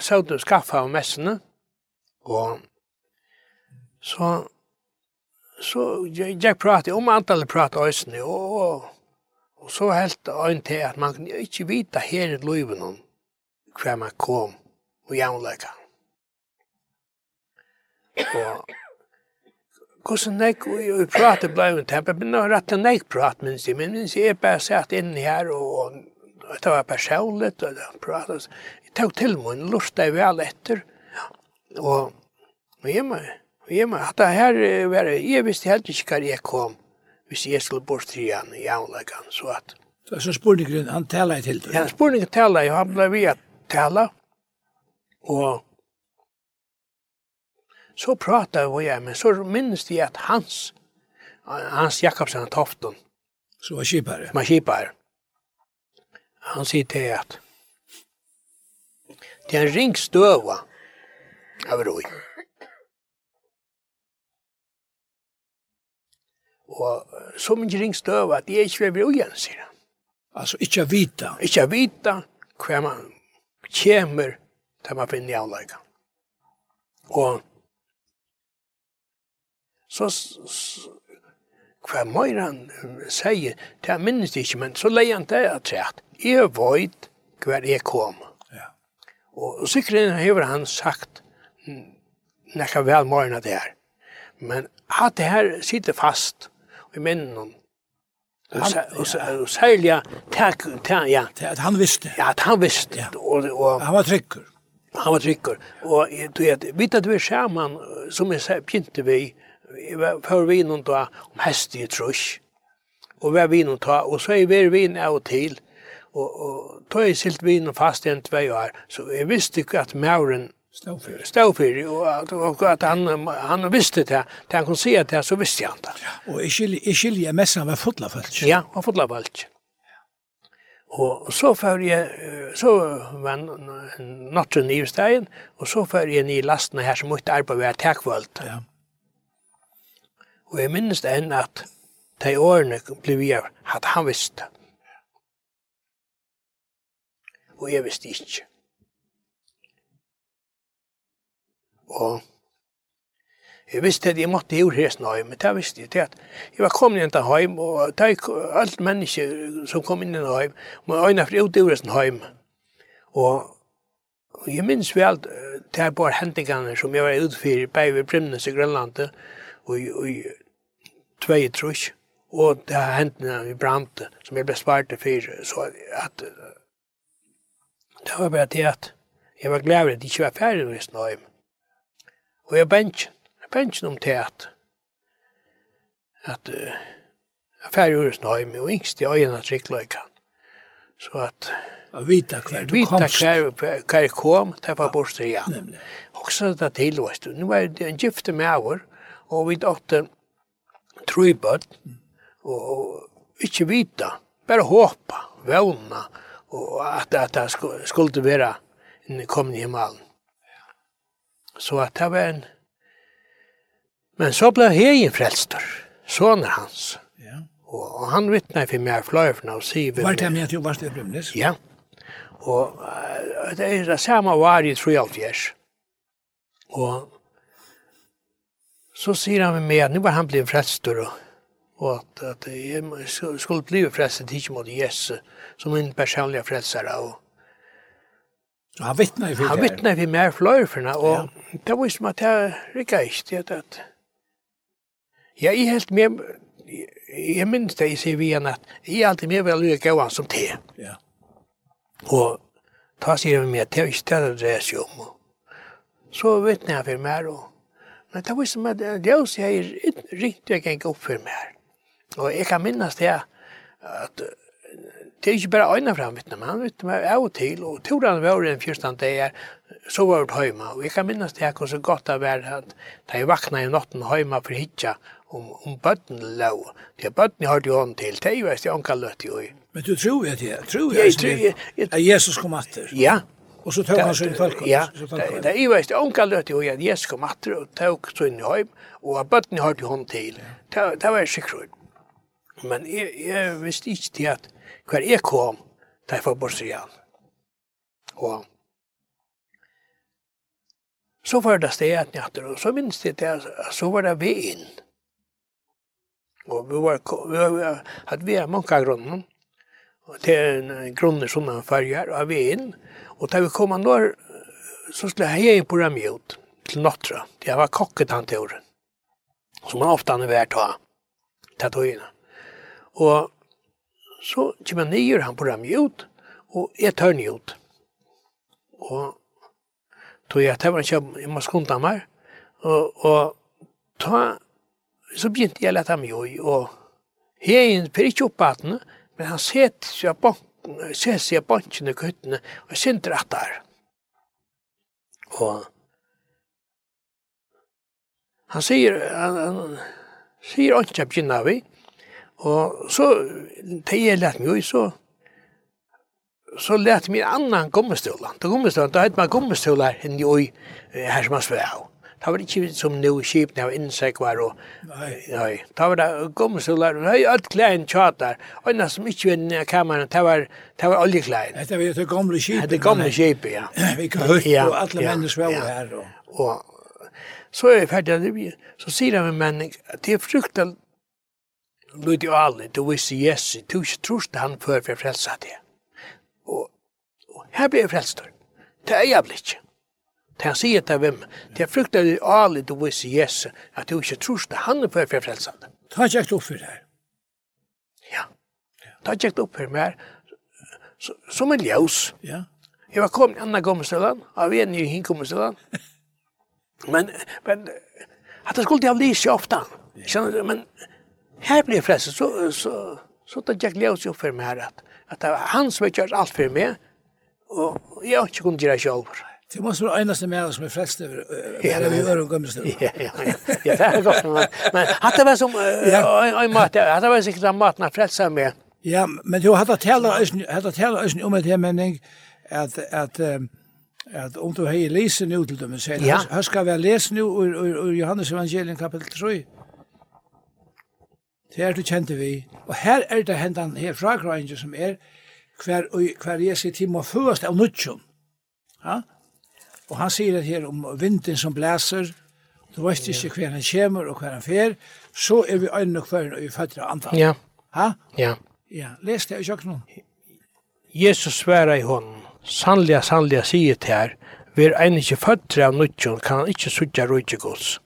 sa du skaffa av messene, og så, så jeg, jeg pratet om antallet prat øsene, og, og, og så helt øyn til at man ikke vite her i løyven om hver man kom og jævnløyka. Og Hvordan nek og prate blei om tempe men nå rett og nek prat minns jeg, men minns jeg bare satt inne her og det var personligt og det pratet. Jeg tog til min, lurte jeg vel etter, og jeg må, jeg må, at det her var, jeg visste helt ikke hva jeg kom, hvis jeg skulle bort til igjen i avleggen, så at. Så altså Sporningren, han taler til det? Ja, Sporningren taler, han ble via at tala, og Så pratar vi om men så minns de att hans, hans Jakobsen Tofton. Så var skipare. Man skipare. Han säger till att det är en ringstöva av roj. Og så mykje ringstøv at jeg ikke vil bli igjen, sier han. Altså, ikke vita? Ikke vita hva man kommer til man finner i avløyga. Og så hva mer han sier, det er minnes ikke, men så leier han det at rett. Jeg vet hva jeg kom. Ja. Og, sikkert har han sagt nekka vel morgen av det her. Men at det her sitter fast i minnen om Og særlig takk, takk, ja. att han visste. Ja, at han visste. Ja. Og, og, han var trykker. Han var trykker. Og du vet, vet at vi er sammen, som jeg begynte vi, uh, för vi någon då om häst i trusch. Och vi vi någon och så är vi vi en och till och och ta i silt vi någon fast en två år så jag visste ju att Mauren stod för och att och att han han visste det han kunde se det så visste han det. Och i skilje i skilje mässan var fulla falsk. Ja, var fulla falsk. Og så før jeg, så var natten i stegen og så før jeg i lasten her som måtte arbeide ved tekvølt. Ja. Og jeg minnes det enn at de årene ble vi av at han visste. Og jeg visste ikke. Og jeg visste at jeg måtte gjøre her snøy, men det visste jeg til at jeg var kommet inn til heim, og det er alt mennesker som kom inn til heim, må øyne for ut i sin heim. Og jeg minns vel det er bare hendingene som jeg var utfyrir, bare ved Brimnes i Grønlandet, og, og tvei trus, og det har hendt i brante, som jeg ble spart til fire, så at det var bare det at jeg var glad for at jeg ikke var ferdig når jeg snøy. Og jeg bensjen, jeg bensjen om til at at uh, jeg ferdig når jeg snøy, og yngst i øynene trikkløykan. Så at Jeg vita kvar du vita komst. kvar hver, kom, det på bortstri, ja. Nemlig. Også det till vet du. Nu var det en gifte med over, och vi dotter tre bøtten, og ikkje vita, bare håpa, vevna, og at, at det skulle være en kommende himmel. Så at det var en... Men så ble Hegen frelstor, soner hans. Ja. Og, og han vittnet for meg fløyfene og sier... Var det med at du varst i Brumnes? Ja. Og uh, det er det samme var i 3,5 Og så sier han med mig att nu var han blivit frälstor och, och att, att jag skulle bli frälstor ikke mot Jesus som min personlig frälsare och Så han vittnar i för det. Han vittnar ju mer flöjfärna och ja. det var som at jeg jag ikke inte. Att... Jag är helt med, jag minns det i igjen at jeg er alltid med väl lika av som te. Ja. Och ta sig med mig att jag inte ställer det seg om. Så vittnar jeg för mig og Men det var som at Deus jeg ringte jeg gikk opp for meg. Og jeg kan minnes det at det er ikke bare øyne fram, vet du, men han vet meg av og til, og tog han var den første dagen, så var det hjemme, og jeg kan minnes det hvor så godt det var at da jeg vakna i natten hjemme for hitja, om, om bøtten lå, det er bøtten jeg har til hånd til, det er jo jeg anka løtt i. Men du tror jeg det, tror jeg, jeg, jeg, jeg, jeg, Jesus kom atter. Ja, Og så tog han sin folk. Ja, det er veist, onka løt jo at Jesus kom atter og tog så inn i høym, og at bøtten i til hånd til. Det var sikkert. Men jeg visste ikke til at hver jeg kom, da jeg får bort igjen. Og så var det stedet njatter, og så minns jeg det, så var det vi inn. Og vi var, vi var, at vi er mange grunnen, og det er en grunner sånne farger, og vi inn, Og da vi kom an år, så skulle jeg hei på dem ut til Nottra. Det var kokket han til året. Som han ofte hadde vært ta. Ta togene. Og så kommer han nyer han på dem ut, og jeg tør ny ut. Og tog jeg til han jeg må skunde han meg. Og, og ta, så begynte jeg å lette ham jo og hei per ikke opp men han sett seg på se seg av bansjen i kuttene og sindre at der. Og han sier, han, han sier ikke begynner vi, og så, til jeg lette meg så, så lette meg en annan gummistövla. Da gummistövla, da hade man gummistövlar henne i her som man svär av. Da var det ikke som nå skipene av insekvar og... Nei. Nei. Da var det gommestolar, *clears throat* og høy alt klæren tjatar. Og en som ikke var i kameran, det var, det var oljeklæren. Det var det gamle skipet. Det gamle skipet, ja. Vi kan høyt på alle mennesker var her. Og så er jeg ferdig, så sier han med menn, det er fruktelig Lúti og alle, du visste Jesu, du ikke troste han før for frelsa det. Og, og her blir jeg frelst, Det er jeg jævlig ikke. Det han sier til hvem, det er fryktelig alle du viser Jesu, at du ikke tror det han er for frelsatt. Ta ikke opp for det her. Ja. Ta kjekt opp for meg, som en ljøs. Ja. Jeg var kommet i andre kommestølan, av en ny hinkommestølan. *laughs* Men, men, at det skulle jeg lyse ofte. Skjønner du, men her ble jeg frelst, så, så, så ta kjekt ljøs opp for meg her, at, at det var han som har kjørt alt for meg, og jeg har ikke kunnet gjøre det selv. Det måste vara ena med oss som är frälst över här vi gör och gömmer Ja, ja, ja. Ja, det är gott. Men, men det var som en mat, hade var sig den maten att frälsa med. Ja, men du hade tala hade tala ösen om det men jag att att att om du har läser nu till dem så här ska vi läsa nu ur ur, ur Johannes evangelium kapitel 3. Det er du kjente vi. Og her er det hendan her fragrøyngen som er hver, hver jeg sier til må først av nutjon. Ja? Og han sier det her om vinden som blæser, du vet ikke hver han kommer og hver han fer, så er vi øynene hver og vi fatter anfall. Ja. Ha? Ja. Ja, les det i kjøkkenen. Jesus sværa i hånden. Sannliga, sannliga sier til her, vi er enn ikke føtter av nødtjen, kan han ikke suttje røyde gods.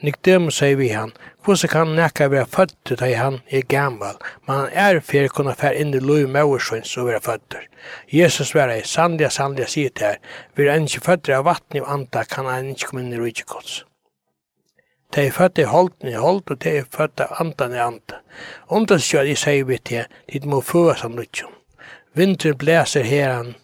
Nikdemus sier vi han, hvordan kan nekka være født da han er gammal, men han er fyrir kunne fære inn i lov maursvins og være født. Jesus var i sannliga, sannliga, sier til her, vi er ikke født av vatten og anda, kan han ikke komme inn i rujtjekots. Det er født i holden i hold, og det er født av andan i anda. Undans jo at sier vi til, dit må føa som lutsjon. Vinteren blæser her han,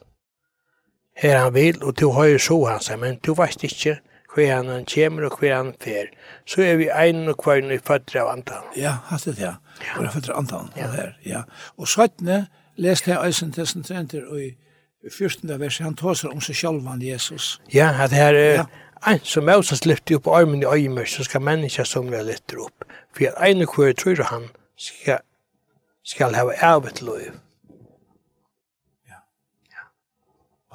her han vil, og du høyre så han seg, men du veist ikke hver han han kommer og hver han fer, så er vi ein og hver i føtter av antan. Ja, hatt det, ja. Ja. Og føtter antan, ja. Her, ja. Og svettene leste jeg eisen til sin trenter, og i 14. vers, han tåser om seg selv han Jesus. Ja, at her er ja. ein som Moses lyfte opp armen i øymer, så skal menneska som somra lyfte opp. For at ein og hver tror han skal, skal hava ævet lov.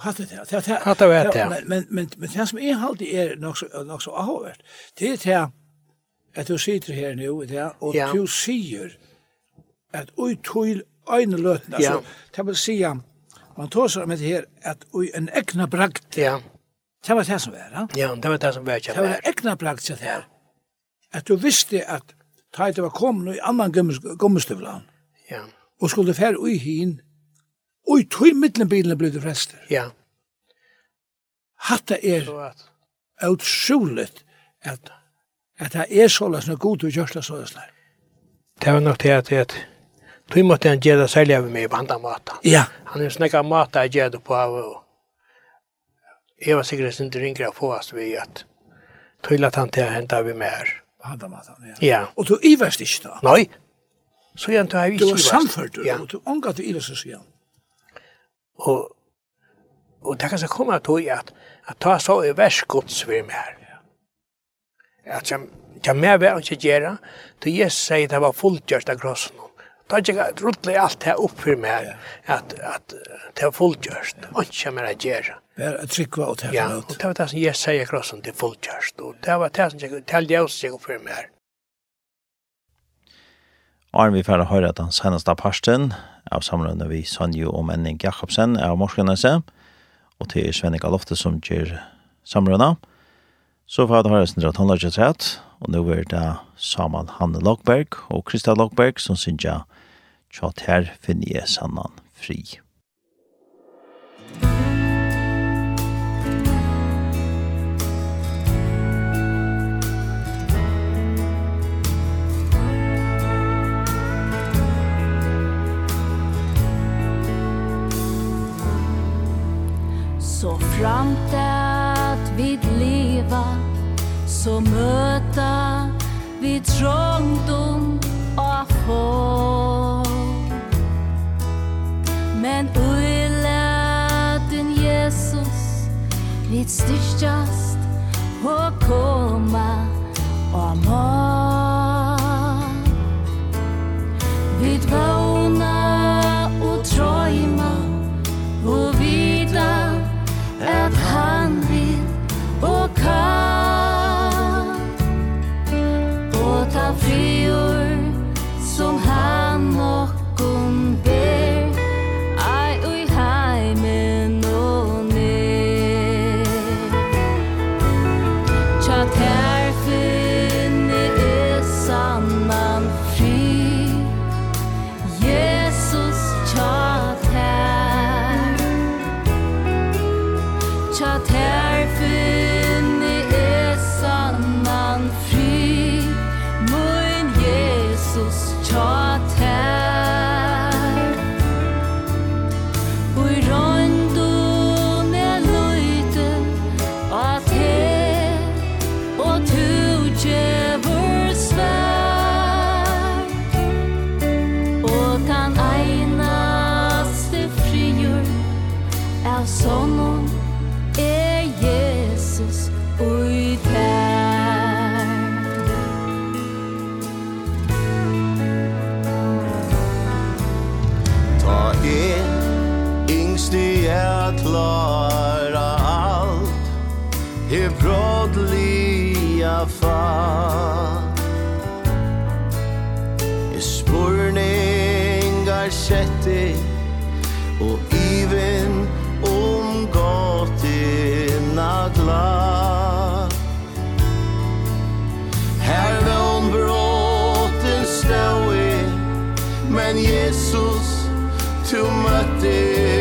Hatta det. Hatta vet det. Men men men men det som är halt är nog så nog så avhört. Det är det att du sitter här nu det och du ser att oj till en lötna så det man se man tar så med här att oj en egna brakt. Ja. Det var det som var, ja? Ja, det var det som var. Det var en egna brakt så där. Att du visste att Tajt var komin i annan gummistövlan. Ja. Og skulle fær ui hin Og i mittlen bilen ble det frester. Ja. Hatta er utroligt at, at det er såles noe god og det såles der. Det var nok det at, det tog måtte han gjøre særlig av meg på andre måter. Ja. Han er snakka måter jeg gjør det på av og jeg var sikkert ikke ringere på oss ved at tog at han til å hente vi meg her. Handa matan, ja. ja. Og du iverst ikke da? Nei. Så jeg du har ikke iverst. Du var samført, ja. og du omgatt du iverst, sier han. Og, og det kan så komme til at, at ta så i værskots for meg her. At jeg, jeg mer vil ikke gjøre, til Jesus sier det var fulltjørst av krossen. Da er ikke ruttet alt det opp for meg, at, at det var fulltjørst, og ikke mer å gjøre. Bare å trykke og ta Ja, og det var det som Jesus sier krossen til fulltjørst, og det var det som jeg talte jeg også seg opp for meg her. Arne, vi får høre at han seneste parsten, av samrøvende vi Sanjo og Menning Jakobsen av Morskenese, og til Svenning Alofte som gjør samrøvende. Så får jeg høre Sindra Tonlaget og nå er det Samal Hanne Lokberg og Krista Lokberg som synes jeg tjatt her finner jeg sannan fri. Så framt att vi leva Så möta vid trångdom och få Men uilaten Jesus vi styrstast och komma Och må vi vår come ersätter og even om gatorna glad Her om bråten stå Men Jesus, du mötte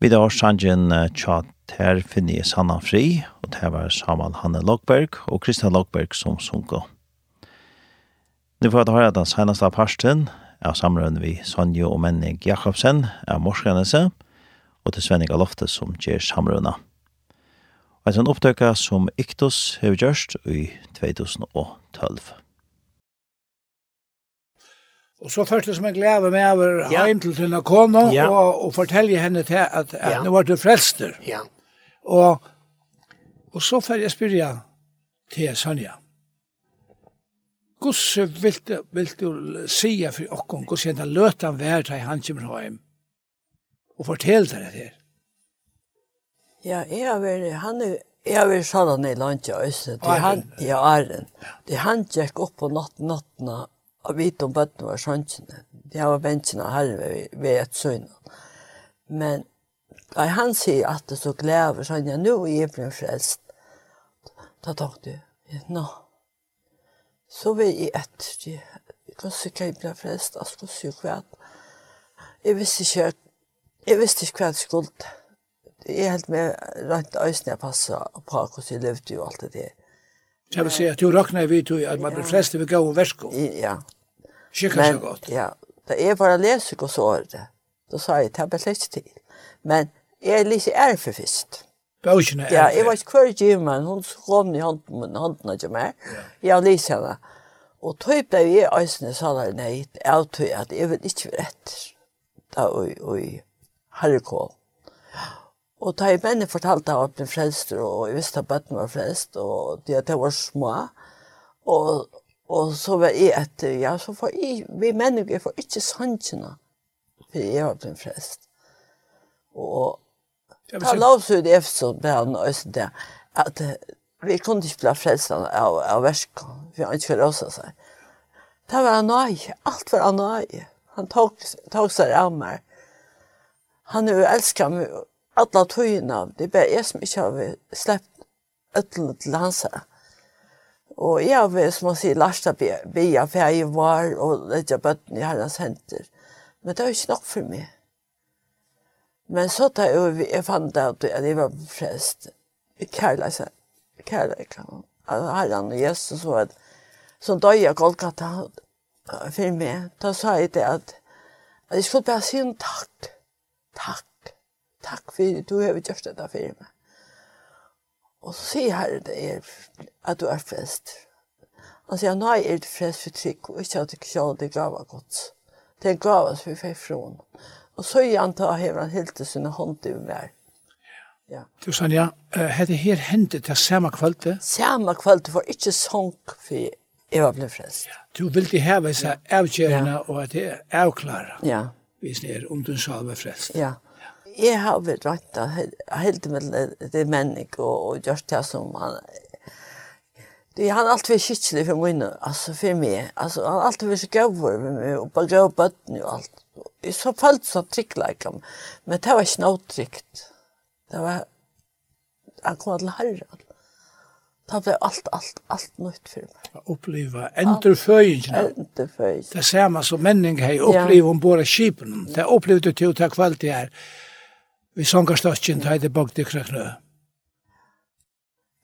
Vi da har sangen tja ter finne Sanna Fri, og det var Samal Hanne Lokberg og Kristian Lokberg som sunko. Nu får jeg høre den senaste parsten av samrøren vi Sonja og Menning Jakobsen av Morskanese, og til Svenning Alofte som gjør samrøna. Og en sånn opptøkka som Iktus har gjørst i 2012. Og så först som jeg glädje meg over ja. hem til denne kona ja. og, og fortelle henne til at, at ja. nå var du frelster. Ja. Og, og så får jag spyrja til Sonja. Hvordan vil du, vil du si for oss, Hvordan henne löt han värd til han kommer hjem? Og fortell fortäll det her. Ja, jeg har vært, han er, Jeg har vært sånn i landet i Øystein, det han Ja, Æren. Det han gikk opp på natten, nattene, og vite om bøttene var sjansene. De har bensene her ved, ved et søgn. Men da han sier at det så glæver, så han er nå i Iblen frelst. Da tenkte jeg, nå, så vil jeg etter, hvordan kan jeg bli frelst, jeg skulle si hva. Jeg visste ikke, jeg visste ikke hva jeg skulle. Jeg er helt med rent øyne jeg passet på hvordan jeg levde og alt det der. Det vil si at du råkner vi tog at man blir flest vil gå og versko. Ja. Skikker seg godt. Ja, da jeg bare leser hos det. da sa jeg, det ble litt til. Men jeg er litt ærfe først. Bøkene er Ja, jeg var ikke hver gymmen, hun kom i hånden, hånden ikke mer. Jeg har lyst henne. Og tog ble jeg øyne sa der nei, jeg tog at jeg vil ikke være etter. Da og i herrekål. Ja. Og da jeg mennene fortalte at jeg ble frelst, og jeg visste at bøtten var frelst, og det at jeg var små, og, og så var jeg etter, ja, så får jeg, vi mennesker får ikke sannsynene, for jeg var blitt frelst. Og da lov så det efter det ble han også det, at vi kunne ikke bli frelst av, av verskene, for han ikke rosa også seg. Det var han nøye, alt var han nøye. Han tok, tok seg av meg. Han er jo elsket meg, alla tøyene. Det er bare jeg som ikke har släppt øtlen til hans her. Og jeg har, som man sier, lasta bia for jeg var og lette bøtten i herrens henter. Men det var ikke nok for meg. Men så da jeg, jeg fant ut at jeg var frest, kærleis, kærleis, herren og Jesus, og at, som døg jeg Golgata for meg, da sa jeg det at, at jeg skulle bare si en takk, takk, Takk for du har gjort dette for meg. Og så sier herre det er at du er frest. Han sier, nei, er du frest for trygg, og ikke at du ikke kjører det grava godt. Det er grava som vi fikk fra henne. Og så gjør han til å heve han helt til sine hånd i meg. Ja. Du, Sanja, hadde her hendet til samme kvalitet? Samme kveld, du får ikke sånn for jeg var blevet frest. Ja. Du ville heve seg avgjørende, ja. og at det er avklare. Ja. Hvis det er om du sa var frest. Ja jeg har vært rett av helt med det mennig og, og gjort det som han Det han allt för skitlig for mig altså for meg. Altså, han allt så skövor med meg, og bare gå bøtten og alt. Jeg så fall så tricklike men det var ikke noe nåtryckt. Det var han kom til herre. Det ble alt, alt, alt nytt for meg. Jag uppleva enterföjningen. Enterföjningen. Det samma som männing hej uppleva om båda skipen. Det opplevde du til å ta kvalitet här vi sangarstøtjen til det bak det krekne.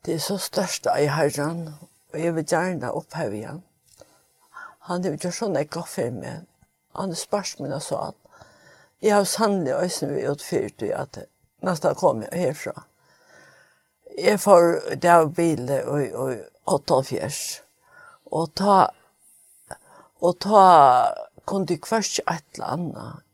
Det er så størst i herren, og jeg vil gjerne oppheve igjen. Han er jo sånn jeg gav for meg. Han er spørs min og sa at jeg har sannelig øyne vi utfyrt i at nesten kom jeg herfra. Jeg får det av bilen og, og 88. Og ta, og ta, kunne du kvart ikke et eller annet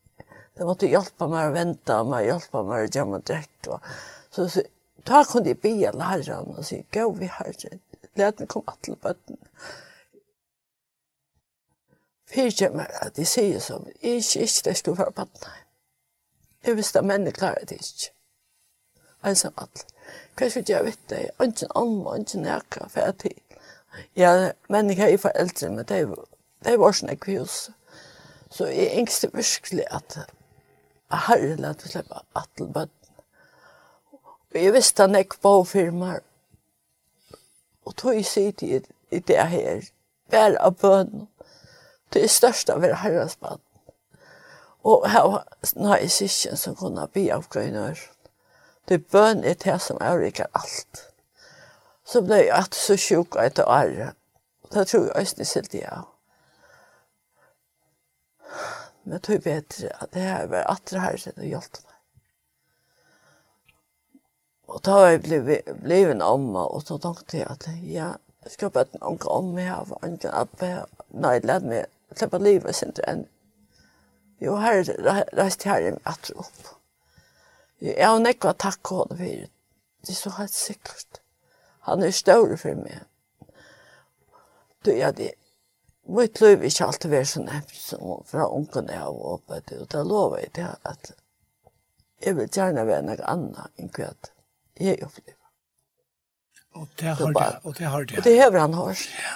Det måtte hjelpe meg å vente, og meg hjelpe meg å gjemme meg Og, Så, så da kunne jeg be læreren og si, gå vi herre, let meg komme til bøtten. Fyrtje meg at de sier som, ikke, ikke det skulle være bøtten. Jeg visste at mennene klarer det ikke. En som alle. Hva skulle jeg vite? Jeg har ikke om, og ikke nækka, for jeg til. Ja, mennene er foreldre, men det er jo, det er jo også nekvist. Så jeg engste virkelig at herren at vi släppa attelbøtten. Og jeg visste han ikke på firmaer. Og tog jeg sitt i, i det her. Vær av bønnen. Det er størst av hver herrens bønnen. Og her var nei sikken som kunne bli av grønner. Det bøn er det som avriker alt. Så ble jeg at så sjuk etter året. Det tror jeg også ni silt jeg av. Men jeg tror bedre at det her var at det her som det hjalp meg. Og da var jeg blevet en omma, og så tenkte jeg at ja, jeg skal bare en anke om meg her, for anke oppe. Nei, jeg lærte meg, jeg slipper livet sin til en. Jo, her reiste her i meg opp. Jeg har nekva takk og hånd for det. Er så helt sikkert. Han er større for meg. Du, ja, det mitt liv er ikke alltid vært så nevnt som fra ungene jeg har oppe til, og da lover jeg det at jeg vil gjerne være noe annet enn hva jeg opplever. Og det har det, og det har det. Og det har han hørt. Ja.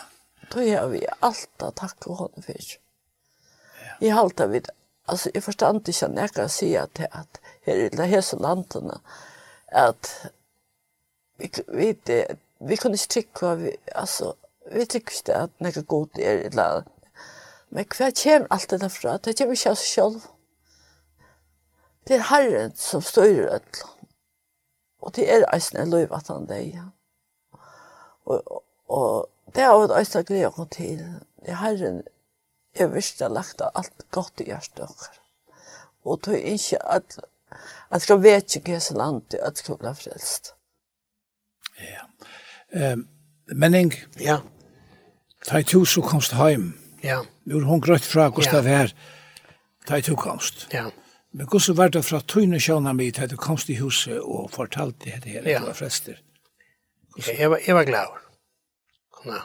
Da har vi allt att tacka honom for. Ja. Jag halta vid, Altså, jeg förstod ikke när jeg kan si at det at her i det hese landene, at vi, vi, det, vi, kunne ikke trykke hva vi, altså, vi tykker ikke at nekka god er i lag. Men hva kommer alt det derfra? Det kommer ikke av seg selv. Det er Herren som styrer et Og det er eisen i løyv at han deg. Og, og og det er jo et eisen glede å til. Det er Herren er virkelig lagt av alt godt i hjertet dere. Og det er ikke at at skal vet ikke hva som landet at skal bli frelst. Ja. Um, Menning? Ja. Ta i to så komst heim. Ja. Nu er hun grøtt fra Gustav ja. her. Ta i to komst. Ja. Men hvordan var det fra tøyne sjåna mi til du komst i huset og fortalte det her ja. du var frester? Ja, jeg var, jeg var glad. Kona.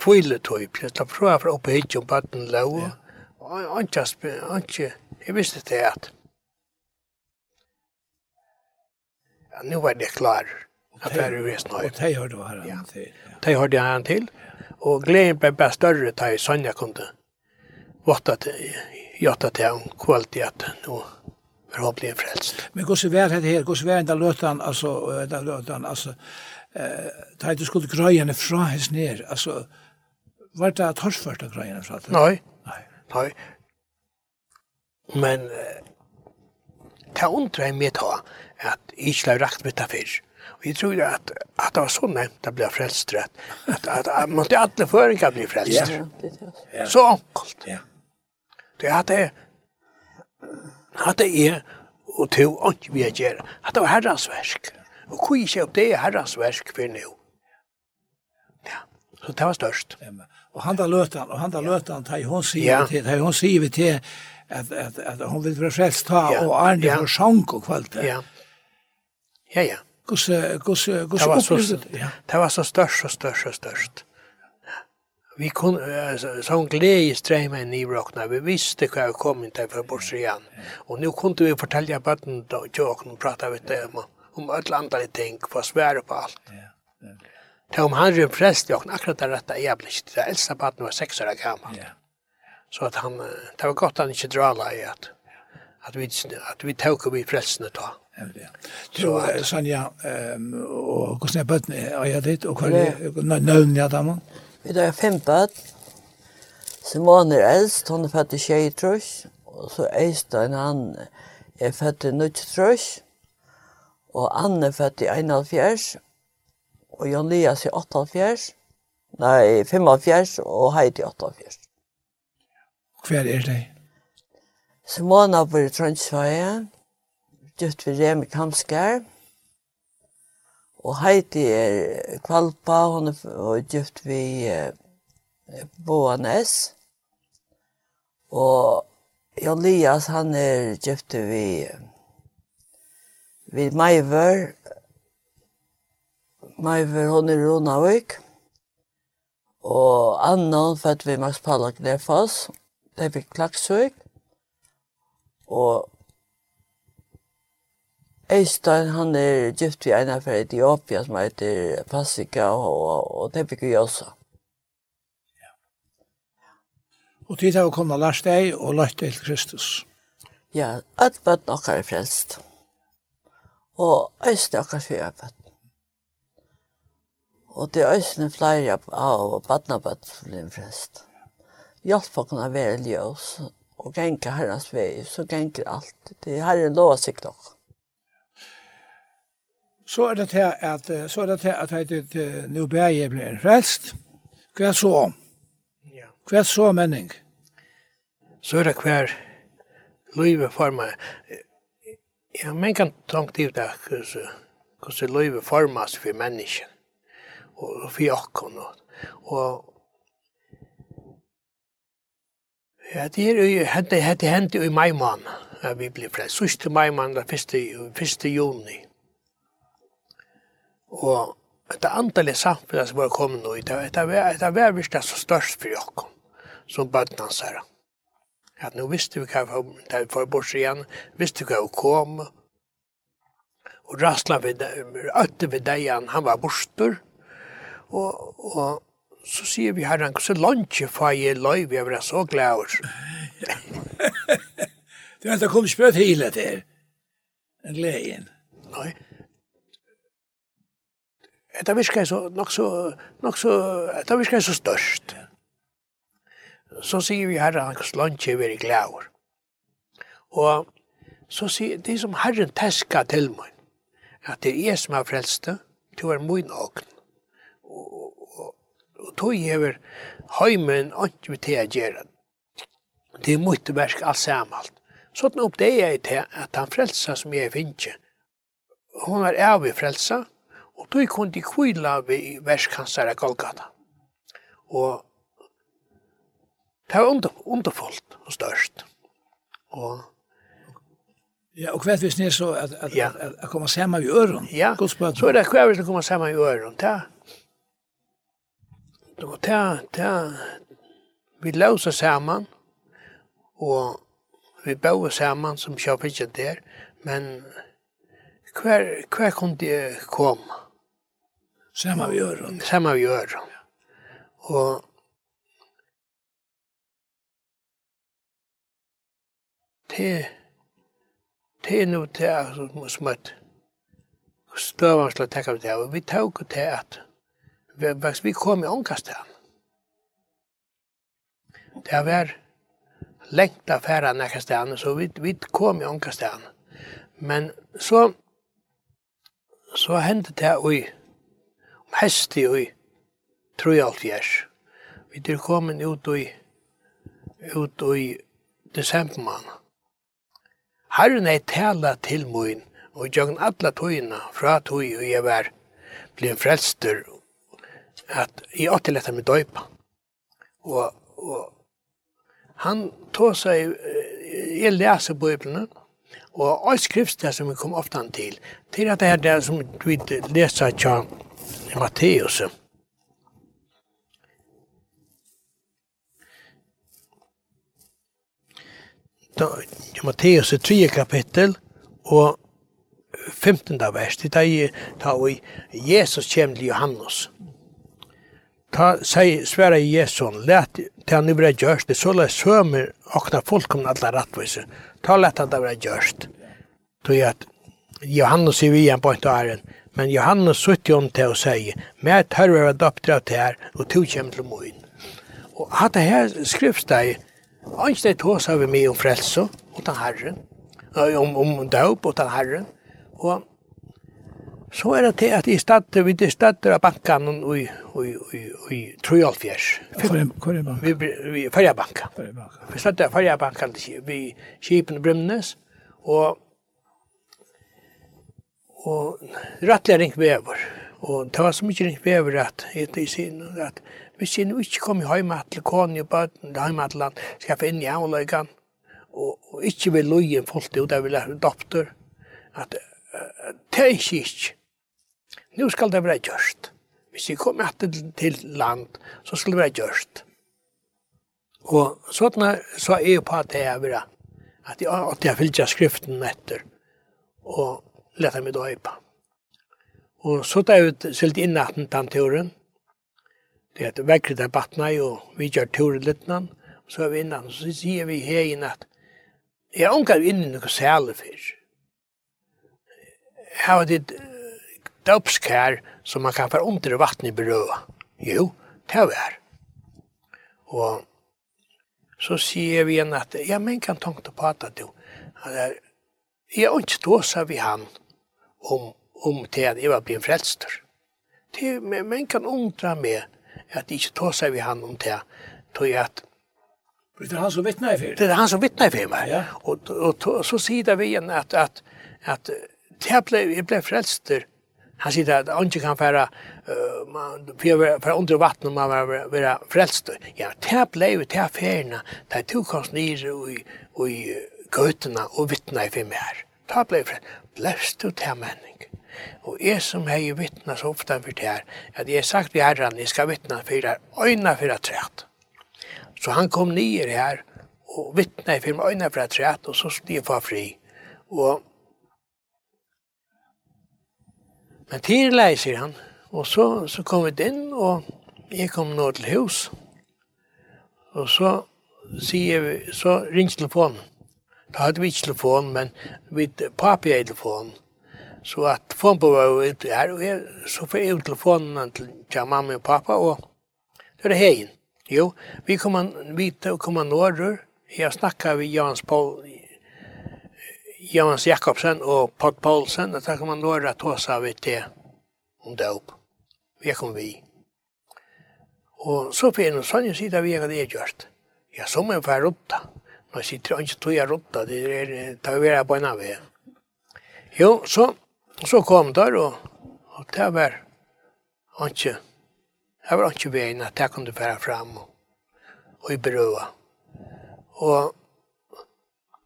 Kvile tøy, jeg la prøve fra oppe hit og baden lau. Ja. Og ikke, ikke, jeg visste det at ja, nu var det klar at det er i Vesnøy. Og det hørte han til. Ja, det hørte han til. Ja. Og gleden ble bare større da jeg Sonja kom til. Våtta til, gjøtta til henne kvalitet at nå forhåpentlig frelst. Men hvordan var det her? Hvordan var det da løtan, altså, da løtan, altså, da du skulle grøyene fra hans ned, altså, var det torsført av grøyene fra det? Nei, nei, nei. Men, ta undre meg ta, at jeg ikke har rakt med det fyrst Vi jag tror att, att det var så nämnt att bli frälst rätt. Att, att, att man inte alla föringar blir frälst. Ja. Så enkelt. Ja. Det är att det att det är och to och vi gör att det var herrans verk. Och hur gick upp det är herrans verk för nu. Ja. Så det var störst. Ja, och han där lötan och han där lötan tar hon sig till tar hon sig till att att att hon vill vara frälst ta och Arne för sjunk och kvalitet. Ja. Ja ja. Gosse, gosse, gosse, gosse, Det var så størst, og størst, og størst. Vi kun, uh, sånn glede strømme i Brockna, vi visste hva vi kom inn til fra Borsrian. Og nå kunne vi fortelle bøtten og tjåken og prate med dem om, om alle andre ting, få svære på alt. Ja, ja. Det om han rymmer frest, jeg akkurat det rette jeg ble ikke Det eldste bøtten var seks år gammel. Ja. Så at han, det var godt han ikke drar i at at vi, at vi tåk vi frelsene ta. Ja. Så at Sonja, og hvordan er bøttene er jeg ditt, og hva er nøvnene jeg damer? Vi har fem bøtt. Simone er eldst, hun er født i tjej og så Øystein, han er født i nødt og Anne er født i 71, og Jan Lias i 78, nei, 75, og Heidi i 78. Hver er det? Simona bor i Trøndsvøye, dyrt ved Remi Kamskær, og Heidi er kvalpa, hun er dyrt ved Boanes, og Jan Lias, han er gjøtt ved ved Maiver, Maiver, hun er Ronavik, og Anna, hun født ved Max Pallak Lefoss, det er ved Klaksvik, Og Øystein, han er gift ved en fra Etiopia som heter Passika, og, og det fikk vi også. Ja. Og tid har vi kommet og lært deg og lært deg til Kristus. Ja, at bøtt noen er frelst. Og Øystein akkurat fyrer bøtt. Og det er Øystein flere av bøttene som blir frelst. Hjelp for å kunne være ljøs og genka herrens vei, så genker alt. Det er herren lov sig nok. Så er det til at, så er det til at det nu bærer blir frelst. Hva så? Ja. Hva så menning? Så er det hver livet for meg. Ja, men kan tanke til det, hvordan livet formas for mennesken og for åkken. Og, og Ja, det er jo det hente hente i mai måned. Ja, vi blir fra sist mai måned da første første juni. Og det antallet samfunn som var kommet nå, det var det var visst det så størst for oss som bøtnansere. Ja, nå visste vi hva vi var bort igjen, visste vi hva vi kom, og rastla vi, øtte vi deg igjen. han var borster, og, og så sier vi herren, så lunge får jeg løy, vi er så glad. *laughs* du vet, det kom ikke bare til det her. En gleden. Nei. Det virker så, nok så, nok så, det virker så størst. Så sier vi herren, så lunge vi er glad. Og så sier, det som herren teska til meg, at det er jeg som er frelste, du er min åkne og tog hever heimen ikke vi til å gjøre. Det er mye versk alt sammen. Sånn opp det jeg til at han frelsa som jeg finner. Hun er av i frelsa, og tog kunne de kvila vi versk hans her Golgata. Og det var under, underfullt og størst. Og Ja, og hva hvis ni så at, at, ja. at, at, at komme sammen i øren. Ja, så er det hvert hvis ni kommer sammen i øren. Ta, Og det, det, vi lausa samman og vi bøy samman som kjøp ikke der, men hver, hver kunne de komme? Samma vi gör. Samma vi gör. Och det, det er noe til som er smøtt. Støvann det av. Vi tåk til att Hvis vi kom i ångkastan. det var lengt av færa nekka så vi, vi kom i ångkastan. Men så, så hendte det oi, om hesti ui, tror jeg alt gjers. Vi er kommet ut ui, ut ui desembermann. Herren er tala til moin, og jeg jøgn alla tøyina fra tøy og jeg var blei frelster at jeg åtte lett med døypa. Og, og han tog seg, jeg leser bøyblene, og all skrift som vi kom ofte han til, til at det er det som vi leser til Matteus. Matteus er 3 kapittel, og 15. vers, det er da Jesus kommer til Johannes. Mm Ta säg svära Jesu, let til han bra görst det så lä sömer akna fullkomna alla rattvise. Ta let han det bra görst. Då att Johannes i vi på ett ären, men Johannes sutte om till och med "Mer törvar att döptra til här och to kem til moin." Och hade här skrivs det Einstein tås av mig om frälso, utan Herren, om, om døp utan Herren, og Så er det til at i stedet, vi er stedet av banken og i, i, i, i Trojalfjers. Hvor er banken? Vi, vi banken. Vi stedet av Færjabankan vi Kipen og Brymnes, og og rattler ring vever. Og det var så mykje ring vever at, i sin, at hvis jeg ikke kom i heima til koni og bøten, heima til land, skaffa inn i avløygan, og, og ikke vil lojen fullt ut, jeg vil ha doktor, at uh, det er ikke ikke nu skal det være gjørst. Hvis vi kommer til, til land, så skal det være gjørst. Og sånn så er jeg på at det er bra. At jeg, at jeg fylgjer skriften etter. Og lette meg da på. Og så tar jeg ut silt inn at den turen. Det heter vekkret er batna, og vi gjør turen litt nå. Så er vi innan, så sier vi her inn at jeg ångar inn i noe særlig fyrst. Her var det döpskär som man kan föra om till i beröa. Jo, det var. Och så sier vi igjen att, ja men kan tanke på att du, att jag inte tåsa vi han om, om till at jeg var blitt frelster. Til, men men kan undra meg at jeg inte tåsa vi han om til att, att Det er han som vittnar i för. Det är han som vittnar för mig. Ja. Och, och, og, så säger vi igjen att, att, at jeg ble, jeg ble frelster Han sier at han ikke kan fære uh, for fra under vattnet om man være frelst. Ja, det ble jo til feriene, det er to kost nere i, i gøtene og vittne i fem her. Da ble jo frelst. Blest du til menning. Og jeg som har hei vittnet så ofte for det her, at jeg har sagt til herren, jeg skal vittne for det her, øyna for det træt. Så han kom nyer her, og vittna i meg øyne for det træt, og så skulle jeg få fri. Og Men til lei, sier han. Og så, så kom vi inn, og jeg kom nå til hus. Og så, sier vi, så ringte telefonen. Da hadde vi ikke telefon, men vi papi hadde telefonen. Så at telefonen på var ute her, og jeg, så får jeg telefonen til, til mamma og pappa, og det er det heien. Jo, vi kom an, vi kom an årer, jeg snakket vi Jans Paul, Jans Jakobsen og Pott Paulsen. Och där kan man några tåsa vi til om dop. Vi kom vi. Og så finns en sån sida vi har det gjort. Ja, som en rotta. Nå sitter han ikke tog jeg rotta, det er tagvera på en av vi. Jo, så, så kom der, og, og det var ikke, det var han ikke veien at jeg kunne fære fram og, og i berøa. Og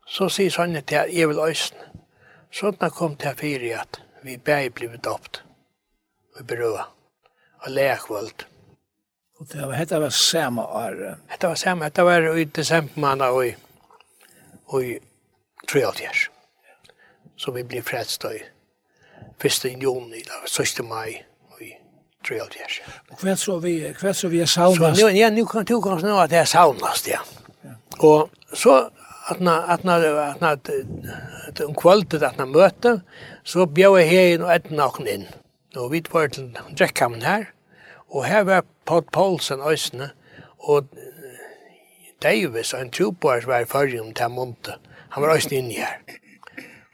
Så sier sånne til at jeg vil øyne. Sånn kom til fire at vi bare ble døpt. Vi berøver. Og lekvølt. Og det var, dette var samme år? Dette var samme. Dette var i desember måned og i, og i 73. Så vi ble frelst i 1. juni, eller 1. mai i 73. Og hva så vi, hva så vi er saunast? Så, ja, nu kan du kanskje nå at det er saunast, ja. ja. Og så at na at na at na at en kvalitet at na möte så bjöd jag här og och ett inn in. Och vi var till Jackhamn här. Och här var Paul Paulsen ösne och Davis en tjupar var förr om Tamonte. Han var ösne inne her.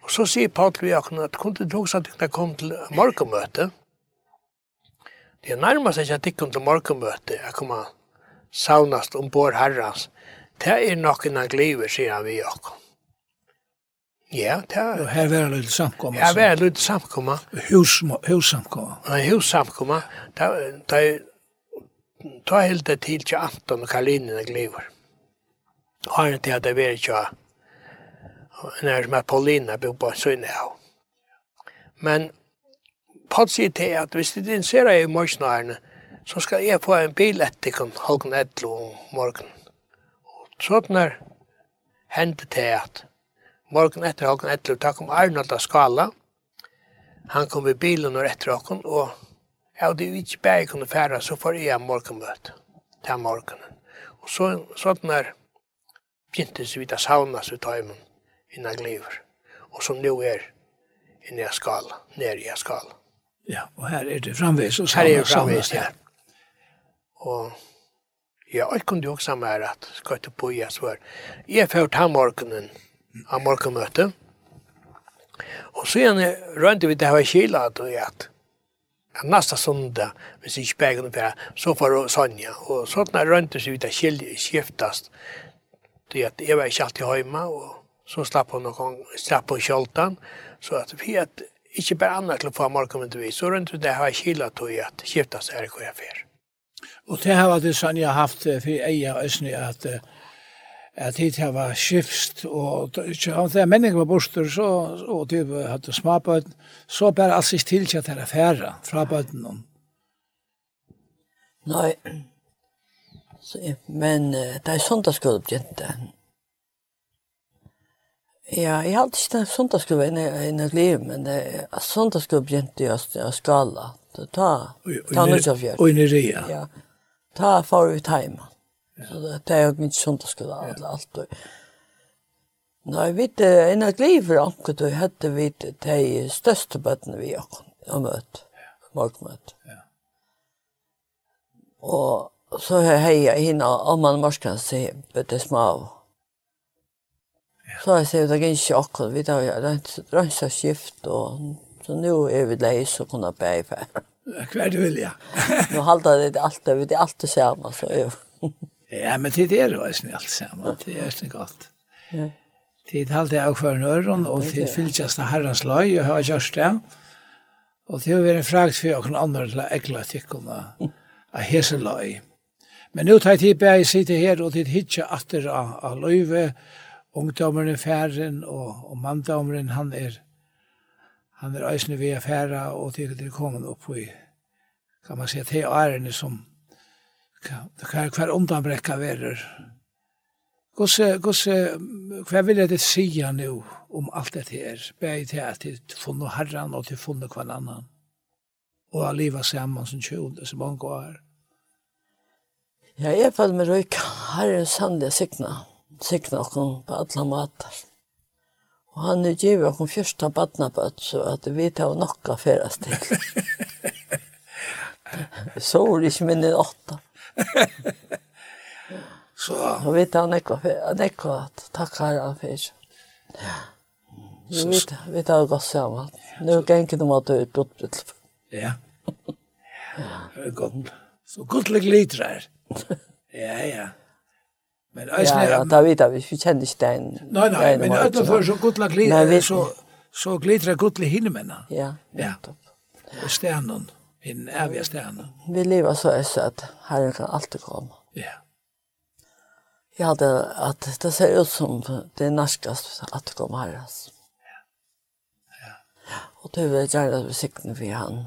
Och så säger Paul vi att kunde kunde du också att det kom till morgonmöte. Det närmar ikke att det kom til morgenmøte, Jag kommer saunast ombord herrans det er nok en gliver, sier han vi okkom. Ja, det er... Og her var det litt samkomma. Ja, var det litt samkomma. Hus, hussamkomma. Ja, hussamkomma. Da, da, da helt det til til Anton og Karlinen og Gliver. Har ikke til at det var ikke når som er Paulina bor på Sønne av. Men Paul sier til at hvis det interesserer i morgenarene, så skal jeg få en bil etter halv 11 om morgenen. Sådnar hendte til at morgen etter halken etter, da kom Arnold av skala. Han kom i bilen og etter halken, og jeg hadde ikke bare kunne fære, så får jeg morgenmøte til morgenen. Og så, sådnar begynte vi å sauna, så ut av hjemmen innan gliver. Og som nu er inne i skala, nere i skala. Ja, og her er det framvis og savne. Her er det framvis, ja. Og Ja, jeg kunne jo også med at skal ikke bo i jeg svør. Jeg får ta morgenen av morgenmøtet. Og så igjen rønte vi det her kila at og at nästa söndag, hvis ikke begge noe så får Sonja. Og sånn er rønte så vidt det skiftast. Det at jeg var ikke alltid hjemme, og så slapp hun noen gang, slapp hun kjoltan. Så at vi at ikke bare annet til å få morgenmøtet vi, så rønte vi det her kila at og at skiftast er i hver Og det har vært sånn jeg har haft for eier øsne at at hit har var skifst, og da menninger var borster, så, og de hadde småbøten, så bare alt sist til at det er færre fra bøten. Nei, så, men det er søndagsskolepjente. Ja, jeg hadde ikke den søndagsskolepjente i mitt liv, men søndagsskolepjente i skala, det tar noe av fjørt. Og i Niria. Ja, ta får vi tajma. Så det är jag inte sånt skulle alla allt. Nej, vi det en ett liv för anket då hade vi de största bötten vi har mött. Markmött. Ja. Och så hej jag hinna om man marskan se bättre små. Så jag ser det gick chock vi tar jag det rönsa skift och så nu är vi läs och kunna bäfär. Hver du vil, ja. nu halda det allt över, det är allt det samma. Så, jo. ja, men det er det ju alt samma, det er ju godt. Ja. Det är allt det av för öron och det fyllas det herrans lag, jag har gjort det. Og det har vært en fragt for jag andre til å äckla tykkene av hese løy. Men nå tar jeg tid bär, jag sitter här och det hittar att det är av løyve, ungdommeren i færen, og, og manndommeren han är han er eisne ved affæra og til det er kommet opp i, kan man si, til ærene som hver, hver undanbrekka verer. Gosse, gosse, hva vil jeg det sige nå om alt dette her? Begge til at de funnet herren og til funnet hver annan. Og har livet sammen som kjøl, som mange år. Ja, jeg føler meg røyka herren sannlig sikna. Sikna okken på alle måter. Og han er givet okkur fyrsta badnabøtt, så at vi tar nokka ferast til. så er det ikke minne åtta. så. Og vi tar nekva ferast, nekva at takk herre han ferast. Ja. Jo, vi tar, vi tar godt sammen. Nå ganger de at du er utbruttet. Ja. Ja, det er godt. Så godt ligger litt her. Ja, ja. Men eisne, ja, da vet vi, vi kjenner ikke den. Nei, nei, men utenfor så gutla vi, så, så glitrer gutla hinnemennene. Ja, ja. Og stenen, den evige stenen. Vi lever så også at Herren kan alltid komme. Ja. Jeg hadde at det ser ut som det er norskast at det kommer herres. Ja. Ja. Og det vil gjerne at vi sikten for han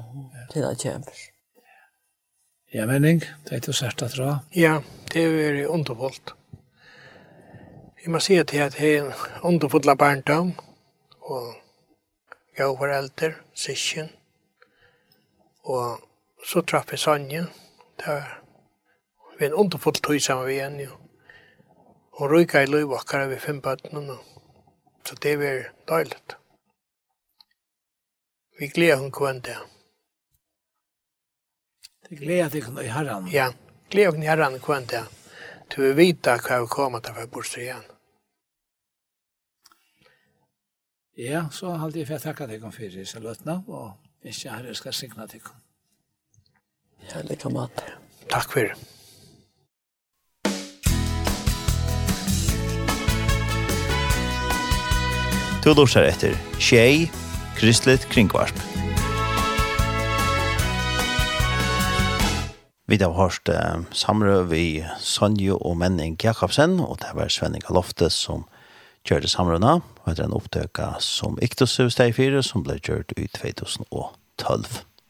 til han kjemper. Ja, mening, det er ikke sært at dra. Ja, det er veldig underholdt. Ja. Jeg må si at jeg er en underfodla barndom, og jeg var eldre, sysken, og så traff jeg Sonja, det var vi en underfull tog sammen vi igjen, jo. Hun ryka i løyvakkara ved fem bøttene, så det var døylet. Vi gleder hun kvann det. Det gleder deg i herren? Ja, gleder hun i herran kvann det. Du vil vite hva vi kommer til å få bort igjen. Ja, så halte jeg for å takke deg om fyrir i løtene, og ikke herre skal signa deg om. Ja, like mat. Takk for det. Du lortar etter Tjei, Kristelig Kringvarp. Vi har hørt eh, samrøv i Sonjo og Menning Jakobsen, og det var Svenning Lofte som gjør kjørte samrøvna, og det er en opptøka som Iktus hos 4, som ble gjort i 2012.